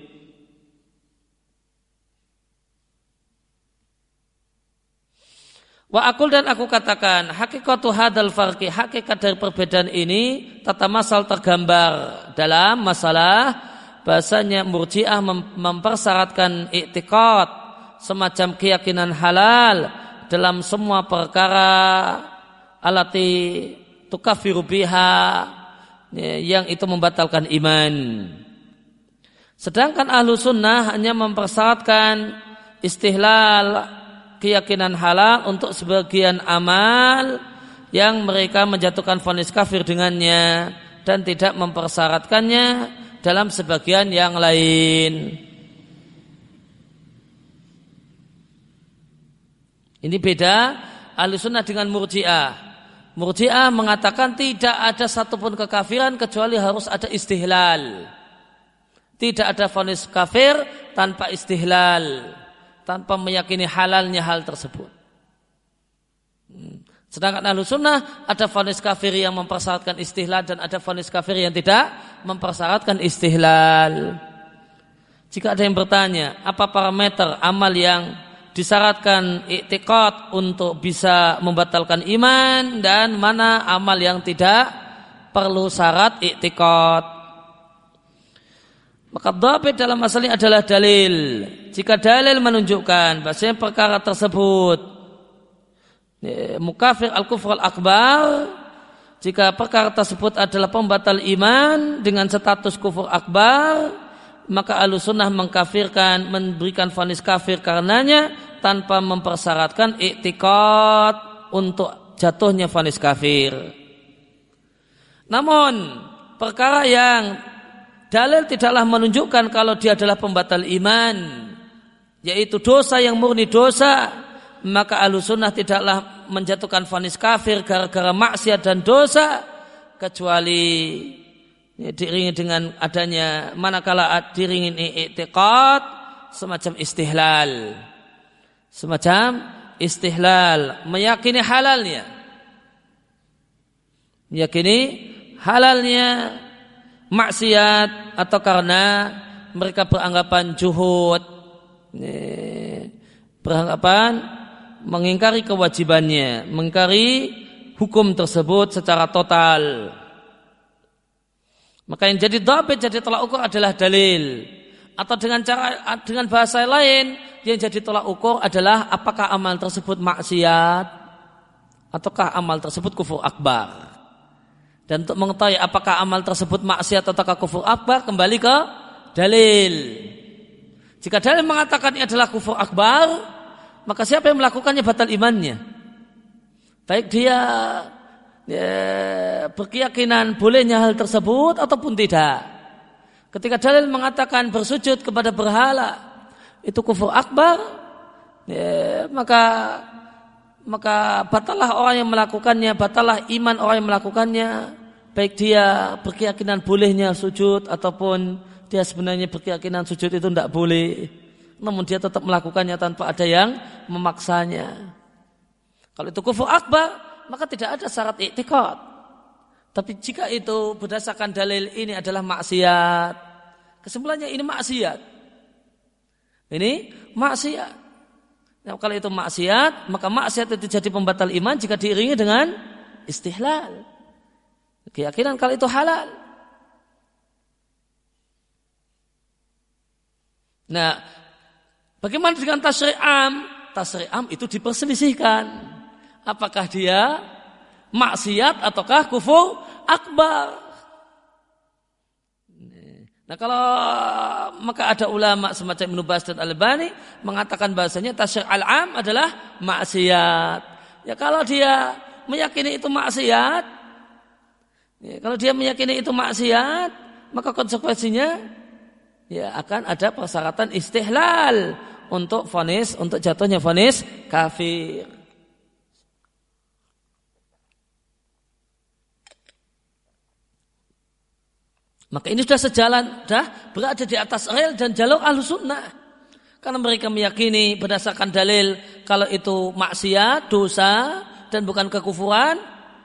Wa akul dan aku katakan hakikatu hadal farqi hakikat dari perbedaan ini tata masal tergambar dalam masalah bahasanya murjiah mempersyaratkan iktikad semacam keyakinan halal dalam semua perkara alati tukafiru biha ya, yang itu membatalkan iman. Sedangkan ahlu sunnah hanya mempersyaratkan istihlal keyakinan halal untuk sebagian amal yang mereka menjatuhkan vonis kafir dengannya dan tidak mempersyaratkannya dalam sebagian yang lain. Ini beda ahli sunnah dengan murjiah. Murjiah mengatakan tidak ada satupun kekafiran kecuali harus ada istihlal. Tidak ada vonis kafir tanpa istihlal. Tanpa meyakini halalnya hal tersebut. Hmm. Sedangkan ahlu sunnah ada vonis kafir yang mempersyaratkan istihlal dan ada vonis kafir yang tidak mempersyaratkan istihlal. Jika ada yang bertanya, apa parameter amal yang disyaratkan iktikad untuk bisa membatalkan iman dan mana amal yang tidak perlu syarat iktikad. Maka dhabit dalam masalah adalah dalil. Jika dalil menunjukkan bahasanya perkara tersebut ya, mukafir al-kufr al-akbar jika perkara tersebut adalah pembatal iman dengan status kufur akbar maka alusunah mengkafirkan memberikan vonis kafir karenanya tanpa mempersyaratkan iktikad untuk jatuhnya vonis kafir. Namun perkara yang dalil tidaklah menunjukkan kalau dia adalah pembatal iman yaitu dosa yang murni dosa maka alusunah tidaklah menjatuhkan vonis kafir gara-gara maksiat dan dosa kecuali ya, diringi dengan adanya manakala diringin i'tiqad semacam istihlal. Semacam istihlal meyakini halalnya. Meyakini halalnya maksiat atau karena mereka beranggapan juhud. Beranggapan mengingkari kewajibannya mengingkari hukum tersebut secara total maka yang jadi dhabit jadi tolak ukur adalah dalil. Atau dengan cara dengan bahasa lain yang jadi tolak ukur adalah apakah amal tersebut maksiat ataukah amal tersebut kufur akbar. Dan untuk mengetahui apakah amal tersebut maksiat ataukah kufur akbar kembali ke dalil. Jika dalil mengatakan ini adalah kufur akbar, maka siapa yang melakukannya batal imannya. Baik dia ya, berkeyakinan bolehnya hal tersebut ataupun tidak. Ketika dalil mengatakan bersujud kepada berhala itu kufur akbar, ya, maka maka batalah orang yang melakukannya, batalah iman orang yang melakukannya, baik dia berkeyakinan bolehnya sujud ataupun dia sebenarnya berkeyakinan sujud itu tidak boleh. Namun dia tetap melakukannya tanpa ada yang memaksanya. Kalau itu kufur akbar, maka tidak ada syarat iktikad. Tapi jika itu berdasarkan dalil ini adalah maksiat, kesimpulannya ini maksiat. Ini maksiat. Nah, kalau itu maksiat, maka maksiat itu jadi pembatal iman jika diiringi dengan istihlal. Keyakinan kalau itu halal. Nah, bagaimana dengan tasri'am? Tasri'am itu diperselisihkan. Apakah dia maksiat ataukah kufur akbar? Nah kalau maka ada ulama semacam Ibnu Bas dan Al-Bani mengatakan bahasanya tasyri' al-am adalah maksiat. Ya kalau dia meyakini itu maksiat, ya, kalau dia meyakini itu maksiat, maka konsekuensinya ya akan ada persyaratan istihlal untuk vonis untuk jatuhnya vonis kafir. Maka ini sudah sejalan, sudah berada di atas rel dan jalur ahlu sunnah. Karena mereka meyakini berdasarkan dalil kalau itu maksiat, dosa, dan bukan kekufuran,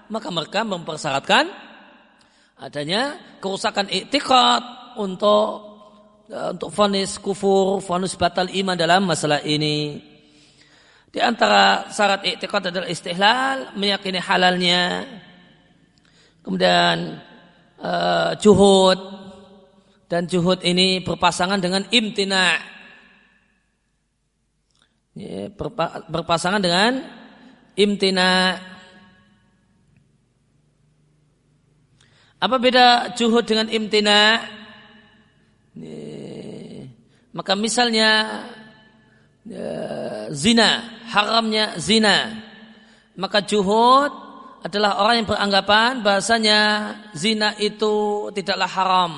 maka mereka mempersyaratkan adanya kerusakan iktikad untuk Eh, untuk vonis kufur, vonis batal iman dalam masalah ini. Di antara syarat i'tiqad adalah istihlal, meyakini halalnya. Kemudian uh, juhud dan juhud ini berpasangan dengan imtina. Berpa, berpasangan dengan imtina. Apa beda juhud dengan imtina? Maka misalnya ya, zina, haramnya zina. Maka juhud adalah orang yang beranggapan bahasanya zina itu tidaklah haram.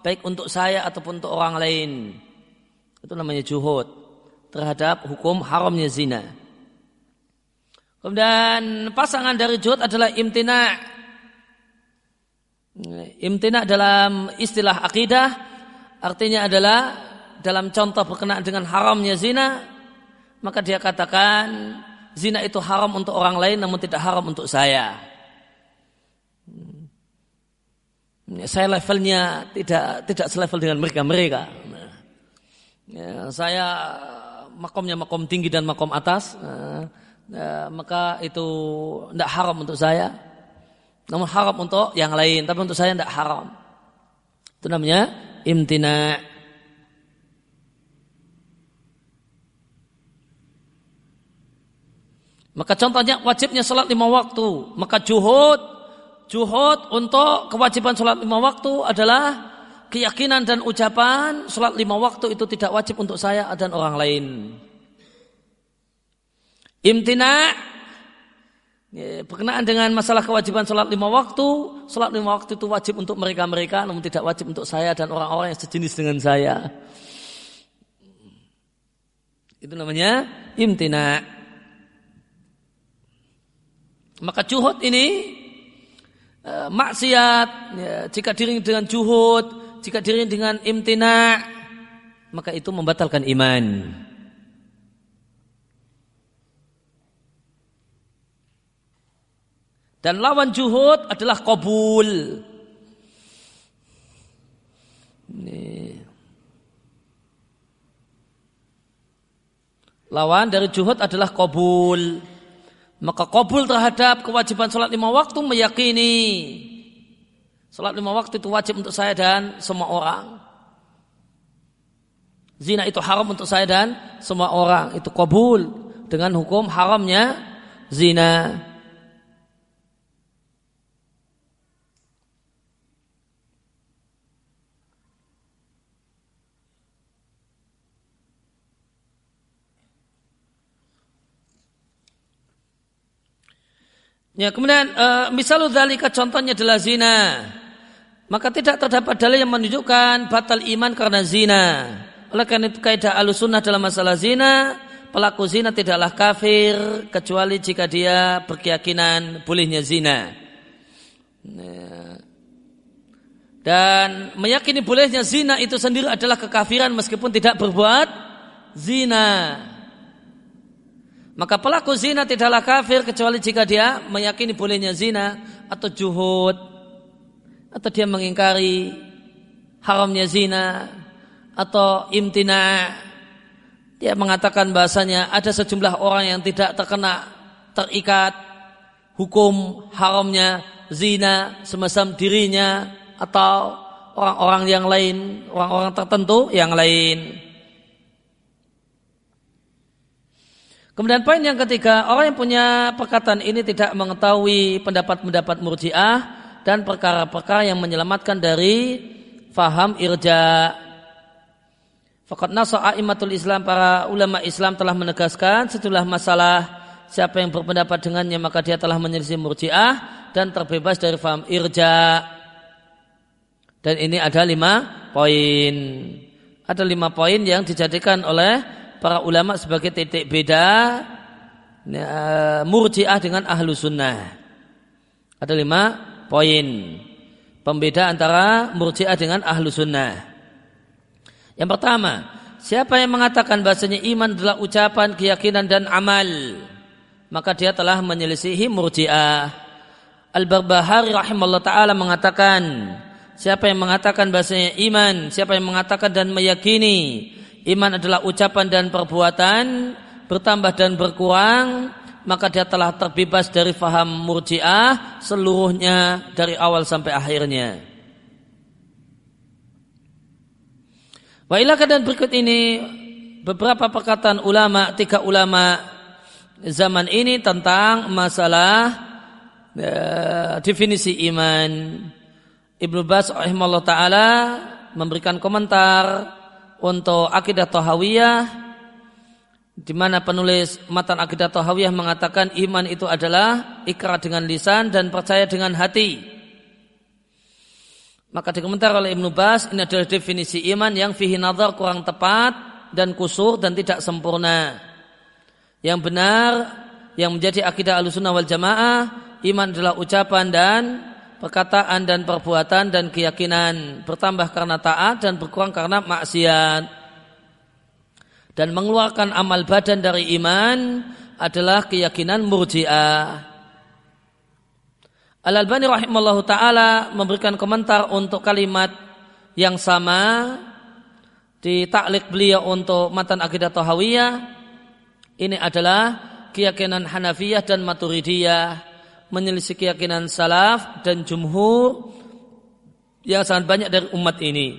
Baik untuk saya ataupun untuk orang lain. Itu namanya juhud. Terhadap hukum haramnya zina. Kemudian pasangan dari juhud adalah imtina. Imtina dalam istilah akidah artinya adalah dalam contoh berkenaan dengan haramnya zina, maka dia katakan zina itu haram untuk orang lain namun tidak haram untuk saya. Hmm. Saya levelnya tidak tidak selevel dengan mereka mereka. Nah, ya, saya makomnya makom tinggi dan makom atas, nah, ya, maka itu tidak haram untuk saya. Namun haram untuk yang lain, tapi untuk saya tidak haram. Itu namanya imtina. Maka contohnya wajibnya sholat lima waktu. Maka juhud, juhud untuk kewajiban sholat lima waktu adalah keyakinan dan ucapan sholat lima waktu itu tidak wajib untuk saya dan orang lain. Imtina ya, berkenaan dengan masalah kewajiban sholat lima waktu, sholat lima waktu itu wajib untuk mereka-mereka, namun tidak wajib untuk saya dan orang-orang yang sejenis dengan saya. Itu namanya imtina. Maka juhud ini e, maksiat ya, jika diri dengan juhud, jika diri dengan imtina, maka itu membatalkan iman. Dan lawan juhud adalah kabul. Lawan dari juhud adalah kabul. Maka kabul terhadap kewajiban sholat lima waktu meyakini sholat lima waktu itu wajib untuk saya dan semua orang. Zina itu haram untuk saya dan semua orang. Itu kabul dengan hukum haramnya zina. Ya, kemudian uh, misalnya dalika contohnya adalah zina. Maka tidak terdapat dalil yang menunjukkan batal iman karena zina. Oleh karena itu kaidah alusunnah dalam masalah zina, pelaku zina tidaklah kafir kecuali jika dia berkeyakinan bolehnya zina. Dan meyakini bolehnya zina itu sendiri adalah kekafiran meskipun tidak berbuat zina. Maka pelaku zina tidaklah kafir kecuali jika dia meyakini bolehnya zina atau juhud. Atau dia mengingkari haramnya zina atau imtina. Dia mengatakan bahasanya ada sejumlah orang yang tidak terkena terikat hukum haramnya zina semacam dirinya atau orang-orang yang lain orang-orang tertentu yang lain Kemudian poin yang ketiga, orang yang punya perkataan ini tidak mengetahui pendapat-pendapat murjiah dan perkara-perkara yang menyelamatkan dari faham irja. Fakat nasa aimatul Islam, para ulama Islam telah menegaskan setelah masalah siapa yang berpendapat dengannya maka dia telah menyelisih murjiah dan terbebas dari faham irja. Dan ini ada lima poin. Ada lima poin yang dijadikan oleh para ulama sebagai titik beda ya, murjiah dengan ahlu sunnah. Ada lima poin pembeda antara murjiah dengan ahlu sunnah. Yang pertama, siapa yang mengatakan bahasanya iman adalah ucapan, keyakinan dan amal, maka dia telah menyelisihi murjiah. Al-Barbahari rahimahullah ta'ala mengatakan, siapa yang mengatakan bahasanya iman, siapa yang mengatakan dan meyakini iman adalah ucapan dan perbuatan bertambah dan berkurang maka dia telah terbebas dari faham murjiah seluruhnya dari awal sampai akhirnya. Baiklah dan berikut ini beberapa perkataan ulama, tiga ulama zaman ini tentang masalah uh, definisi iman. Ibnu Bas rahimahullah taala memberikan komentar untuk akidah Tohawiyah di mana penulis matan akidah Tohawiyah mengatakan iman itu adalah ikrar dengan lisan dan percaya dengan hati. Maka dikomentar oleh Ibnu Bas ini adalah definisi iman yang fihi nazar kurang tepat dan kusur dan tidak sempurna. Yang benar yang menjadi akidah Ahlussunnah wal Jamaah iman adalah ucapan dan perkataan dan perbuatan dan keyakinan bertambah karena taat dan berkurang karena maksiat dan mengeluarkan amal badan dari iman adalah keyakinan murjiah. Al-Albani rahimallahu taala memberikan komentar untuk kalimat yang sama di taklik beliau untuk matan akidah Tahawiyah. Ini adalah keyakinan Hanafiyah dan Maturidiyah menyelisih keyakinan salaf dan jumhur yang sangat banyak dari umat ini.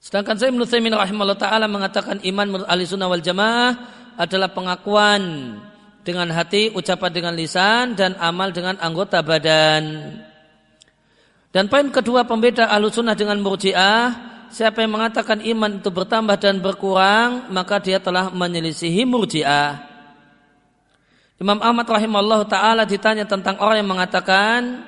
Sedangkan saya menurut saya rahimahullah ta'ala mengatakan iman menurut ahli sunnah wal jamaah adalah pengakuan dengan hati, ucapan dengan lisan, dan amal dengan anggota badan. Dan poin kedua pembeda ahlu sunnah dengan murjiah, siapa yang mengatakan iman itu bertambah dan berkurang, maka dia telah menyelisihi murjiah. Imam Ahmad rahimahullah ta'ala ditanya tentang orang yang mengatakan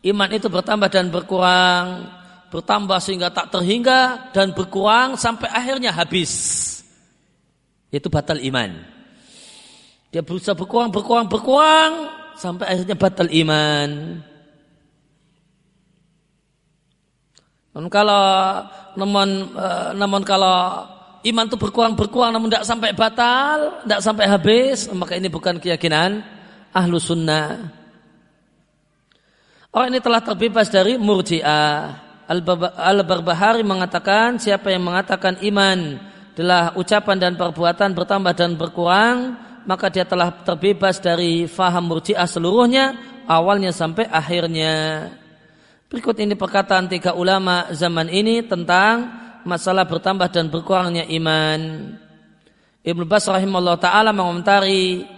iman itu bertambah dan berkurang. Bertambah sehingga tak terhingga dan berkurang sampai akhirnya habis. Itu batal iman. Dia berusaha berkurang, berkurang, berkurang sampai akhirnya batal iman. Namun kalau namun, eh, namun kalau iman itu berkurang berkurang namun tidak sampai batal, tidak sampai habis, maka ini bukan keyakinan ahlu sunnah. Orang ini telah terbebas dari murjiah. Al-Barbahari mengatakan siapa yang mengatakan iman adalah ucapan dan perbuatan bertambah dan berkurang, maka dia telah terbebas dari faham murjiah seluruhnya, awalnya sampai akhirnya. Berikut ini perkataan tiga ulama zaman ini tentang masalah bertambah dan berkurangnya iman. Ibnu Bas rahimahullah taala mengomentari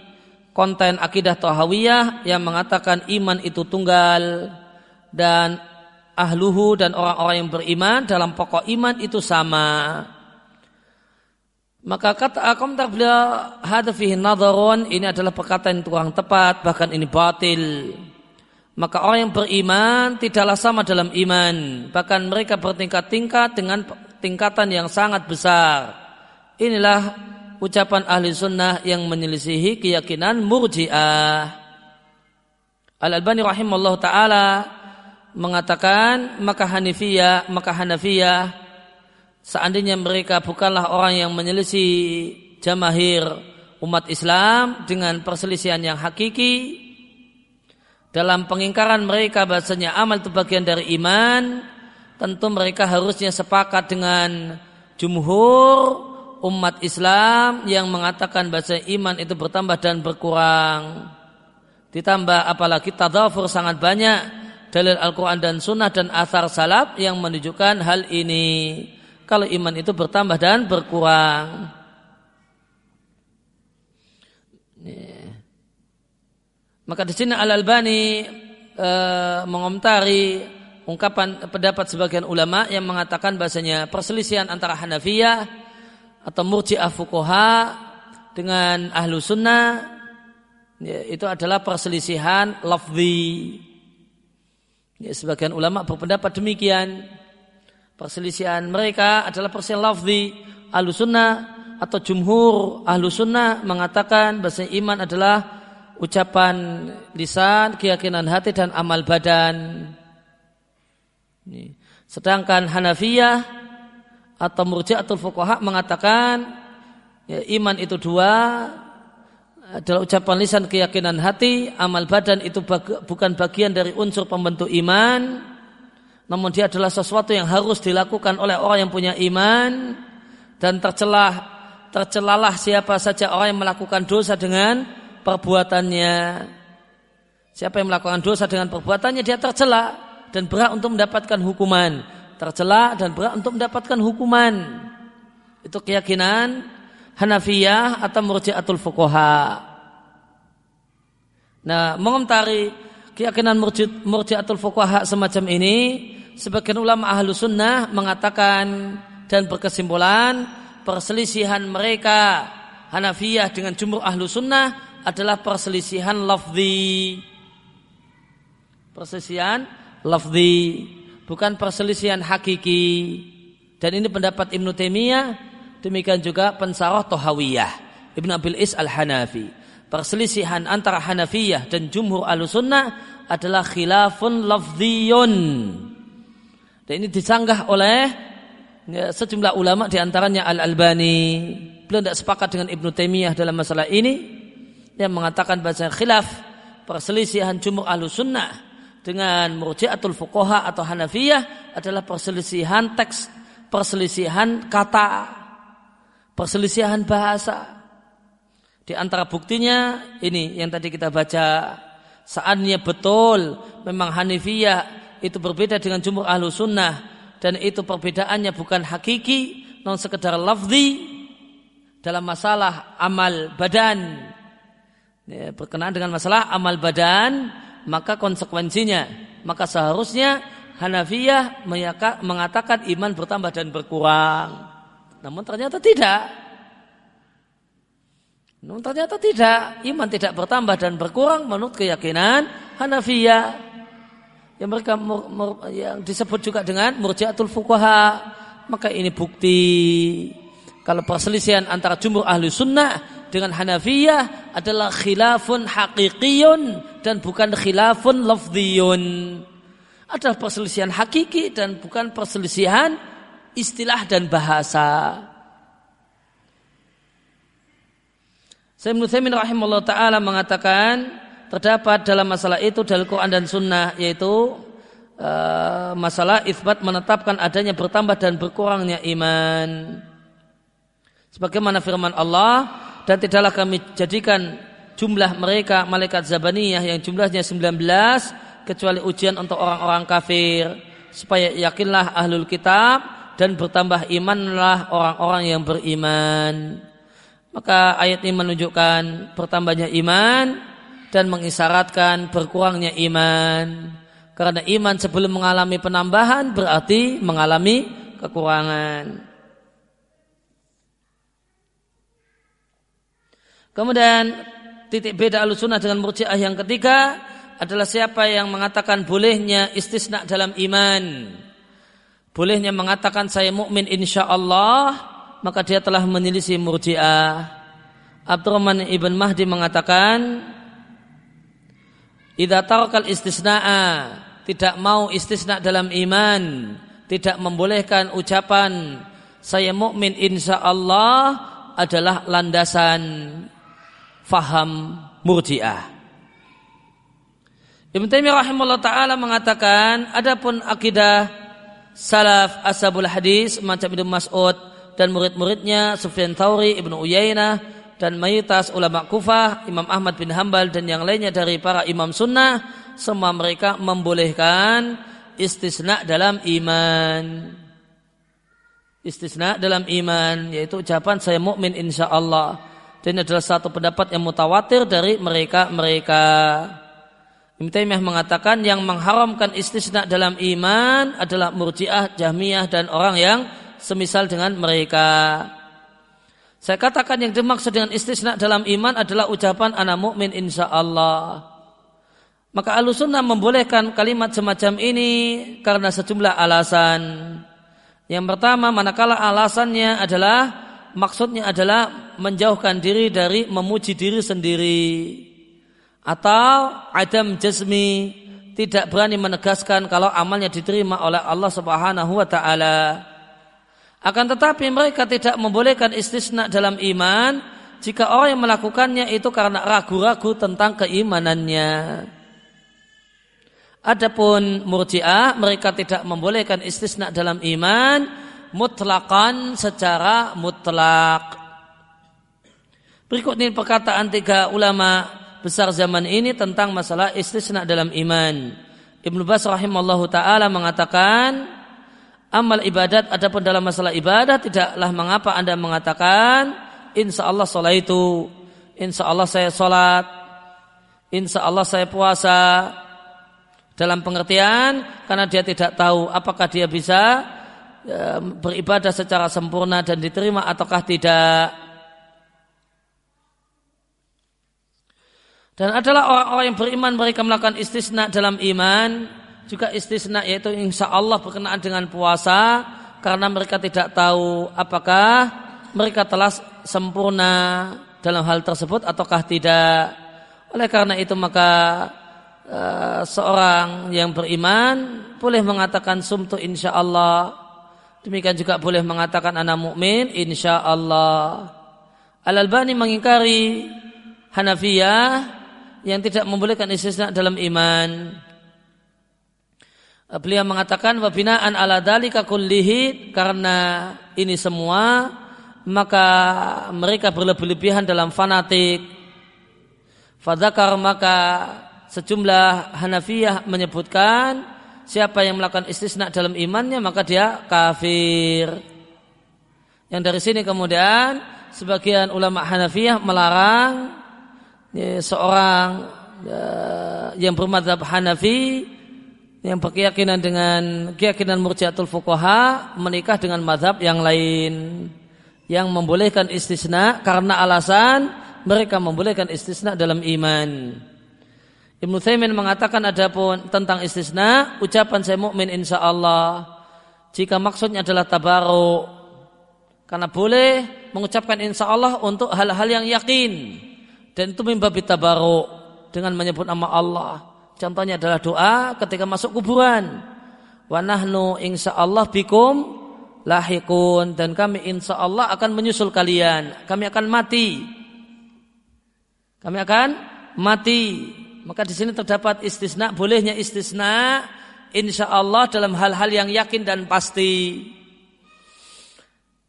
konten akidah Tahawiyah yang mengatakan iman itu tunggal dan ahluhu dan orang-orang yang beriman dalam pokok iman itu sama. Maka kata komentar beliau hadza fihi ini adalah perkataan yang kurang tepat bahkan ini batil. Maka orang yang beriman tidaklah sama dalam iman, bahkan mereka bertingkat-tingkat dengan tingkatan yang sangat besar. Inilah ucapan ahli sunnah yang menyelisihi keyakinan murjiah. Al-Albani rahimahullah ta'ala mengatakan maka Hanifiyah maka Hanafiyah seandainya mereka bukanlah orang yang menyelisih jamahir umat Islam dengan perselisihan yang hakiki dalam pengingkaran mereka bahasanya amal itu bagian dari iman tentu mereka harusnya sepakat dengan jumhur umat Islam yang mengatakan bahasa iman itu bertambah dan berkurang. Ditambah apalagi tadafur sangat banyak dalil Al-Quran dan Sunnah dan asar salaf yang menunjukkan hal ini. Kalau iman itu bertambah dan berkurang. Maka di sini Al Albani e, mengomentari ungkapan pendapat sebagian ulama yang mengatakan bahasanya perselisihan antara Hanafiyah atau Murji'ah Fukoha dengan ahlu sunnah ya, itu adalah perselisihan lafzi. Ya, sebagian ulama berpendapat demikian. Perselisihan mereka adalah perselisihan lafzi. Ahlu sunnah atau jumhur ahlu sunnah mengatakan bahasa iman adalah ucapan lisan, keyakinan hati dan amal badan. Sedangkan Hanafiyah atau Murji'atul Fuqaha mengatakan ya, iman itu dua adalah ucapan lisan keyakinan hati, amal badan itu bag, bukan bagian dari unsur pembentuk iman, namun dia adalah sesuatu yang harus dilakukan oleh orang yang punya iman dan tercelah tercelalah siapa saja orang yang melakukan dosa dengan perbuatannya. Siapa yang melakukan dosa dengan perbuatannya dia tercela dan berhak untuk mendapatkan hukuman. Tercela dan berhak untuk mendapatkan hukuman. Itu keyakinan Hanafiyah atau Murji'atul Fuqaha. Nah, mengomentari keyakinan Murji'atul Fuqaha semacam ini, sebagian ulama ahlu sunnah mengatakan dan berkesimpulan perselisihan mereka Hanafiyah dengan jumhur ahlu sunnah adalah perselisihan lafzi. Perselisihan lafzi, bukan perselisihan hakiki. Dan ini pendapat Ibnu Taimiyah, demikian juga pensarah Tohawiyah, Ibnu Abil Is Al-Hanafi. Perselisihan antara Hanafiyah dan Jumhur Al-Sunnah adalah khilafun lafziyun. Dan ini disanggah oleh ya, sejumlah ulama di antaranya Al-Albani. Beliau tidak sepakat dengan Ibnu Taimiyah dalam masalah ini yang mengatakan bahasa khilaf perselisihan jumhur ahlu sunnah dengan murjiatul fuqaha atau hanafiyah adalah perselisihan teks, perselisihan kata, perselisihan bahasa. Di antara buktinya ini yang tadi kita baca saatnya betul memang hanifiyah itu berbeda dengan jumhur ahlu sunnah dan itu perbedaannya bukan hakiki non sekedar lafzi dalam masalah amal badan ya, berkenaan dengan masalah amal badan, maka konsekuensinya, maka seharusnya Hanafiyah mengatakan iman bertambah dan berkurang. Namun ternyata tidak. Namun ternyata tidak. Iman tidak bertambah dan berkurang menurut keyakinan Hanafiyah. Yang mereka yang disebut juga dengan murjiatul fuqaha. Maka ini bukti kalau perselisihan antara jumhur ahli sunnah dengan Hanafiyah adalah khilafun haqiqiyun dan bukan khilafun lafdiyun. Adalah perselisihan hakiki dan bukan perselisihan istilah dan bahasa. Sayyid Nuthamin rahimahullah ta'ala mengatakan terdapat dalam masalah itu dalam Quran dan Sunnah yaitu uh, masalah isbat menetapkan adanya bertambah dan berkurangnya iman. Sebagaimana firman Allah, dan tidaklah kami jadikan jumlah mereka malaikat Zabaniyah yang jumlahnya 19 kecuali ujian untuk orang-orang kafir supaya yakinlah ahlul kitab dan bertambah imanlah orang-orang yang beriman. Maka ayat ini menunjukkan bertambahnya iman dan mengisyaratkan berkurangnya iman. Karena iman sebelum mengalami penambahan berarti mengalami kekurangan. Kemudian titik beda alusunah dengan murjiah yang ketiga adalah siapa yang mengatakan bolehnya istisna dalam iman. Bolehnya mengatakan saya mukmin insya Allah maka dia telah menyelisih murjiah. Abdurrahman ibn Mahdi mengatakan Idza tarakal istisna'a tidak mau istisna dalam iman, tidak membolehkan ucapan saya mukmin insya Allah adalah landasan faham murjiah. Ibn Taimiyah rahimahullah taala mengatakan adapun akidah salaf ashabul hadis macam Ibnu Mas'ud dan murid-muridnya Sufyan Thauri, Ibnu Uyainah dan mayoritas ulama Kufah, Imam Ahmad bin Hambal dan yang lainnya dari para imam sunnah semua mereka membolehkan istisna dalam iman. Istisna dalam iman yaitu ucapan saya mukmin insya Allah. Dan ini adalah satu pendapat yang mutawatir dari mereka-mereka. Ibn Taimiyah mengatakan yang mengharamkan istisna dalam iman adalah murjiah, jahmiyah dan orang yang semisal dengan mereka. Saya katakan yang dimaksud dengan istisna dalam iman adalah ucapan anak mukmin insya Allah. Maka alusunnah membolehkan kalimat semacam ini karena sejumlah alasan. Yang pertama, manakala alasannya adalah maksudnya adalah menjauhkan diri dari memuji diri sendiri atau adam jasmi tidak berani menegaskan kalau amalnya diterima oleh Allah Subhanahu wa taala. Akan tetapi mereka tidak membolehkan istisna dalam iman jika orang yang melakukannya itu karena ragu-ragu tentang keimanannya. Adapun murjiah mereka tidak membolehkan istisna dalam iman mutlakan secara mutlak. Berikut ini perkataan tiga ulama besar zaman ini tentang masalah istisna dalam iman. Ibnu Bas rahimallahu taala mengatakan amal ibadat adapun dalam masalah ibadat tidaklah mengapa Anda mengatakan insya Allah sholat itu insya Allah saya sholat insya Allah saya puasa dalam pengertian karena dia tidak tahu apakah dia bisa beribadah secara sempurna dan diterima ataukah tidak Dan adalah orang-orang yang beriman mereka melakukan istisna dalam iman juga istisna yaitu insya Allah berkenaan dengan puasa karena mereka tidak tahu apakah mereka telah sempurna dalam hal tersebut ataukah tidak. Oleh karena itu maka uh, seorang yang beriman boleh mengatakan sumtu insya Allah. Demikian juga boleh mengatakan anak mukmin insya Allah. Al Albani mengingkari Hanafiyah yang tidak membolehkan istisna dalam iman. Beliau mengatakan wabinaan ala dalika kullihi karena ini semua maka mereka berlebih-lebihan dalam fanatik. Fadakar maka sejumlah Hanafiyah menyebutkan siapa yang melakukan istisna dalam imannya maka dia kafir. Yang dari sini kemudian sebagian ulama Hanafiyah melarang ya, seorang ya, yang bermadhab Hanafi yang berkeyakinan dengan keyakinan murjiatul fuqaha menikah dengan madhab yang lain yang membolehkan istisna karena alasan mereka membolehkan istisna dalam iman. Ibnu Thaimin mengatakan adapun tentang istisna ucapan saya mukmin insya Allah jika maksudnya adalah tabaruk karena boleh mengucapkan insya Allah untuk hal-hal yang yakin dan itu mimbabi tabaruk dengan menyebut nama Allah. Contohnya adalah doa ketika masuk kuburan. Wa nahnu Allah bikum lahikun dan kami insya Allah akan menyusul kalian. Kami akan mati. Kami akan mati. Maka di sini terdapat istisna, bolehnya istisna insya Allah dalam hal-hal yang yakin dan pasti.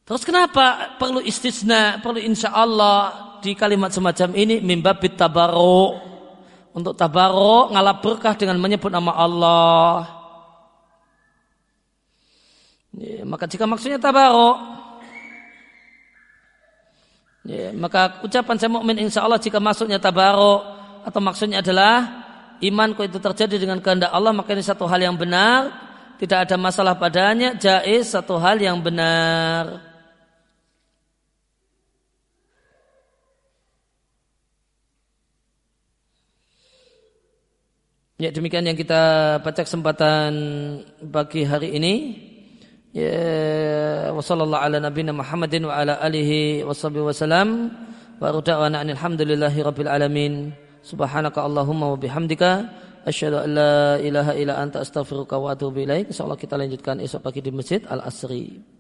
Terus kenapa perlu istisna, perlu insya Allah? di kalimat semacam ini mimbabit tabaruk untuk tabaruk ngalap berkah dengan menyebut nama Allah. Ya, maka jika maksudnya tabaruk, ya, maka ucapan saya mukmin insya Allah jika maksudnya tabaruk atau maksudnya adalah imanku itu terjadi dengan kehendak Allah maka ini satu hal yang benar, tidak ada masalah padanya, jais satu hal yang benar. Ya demikian yang kita baca kesempatan pagi hari ini. Ya wasallallahu ala nabiyina Muhammadin wa ala alihi wasallam wa alhamdulillahi rabbil alamin. Subhanaka Allahumma wa bihamdika Asyhadu an la ilaha illa anta astaghfiruka wa atubu ilaik. Insyaallah kita lanjutkan esok pagi di Masjid Al Asri.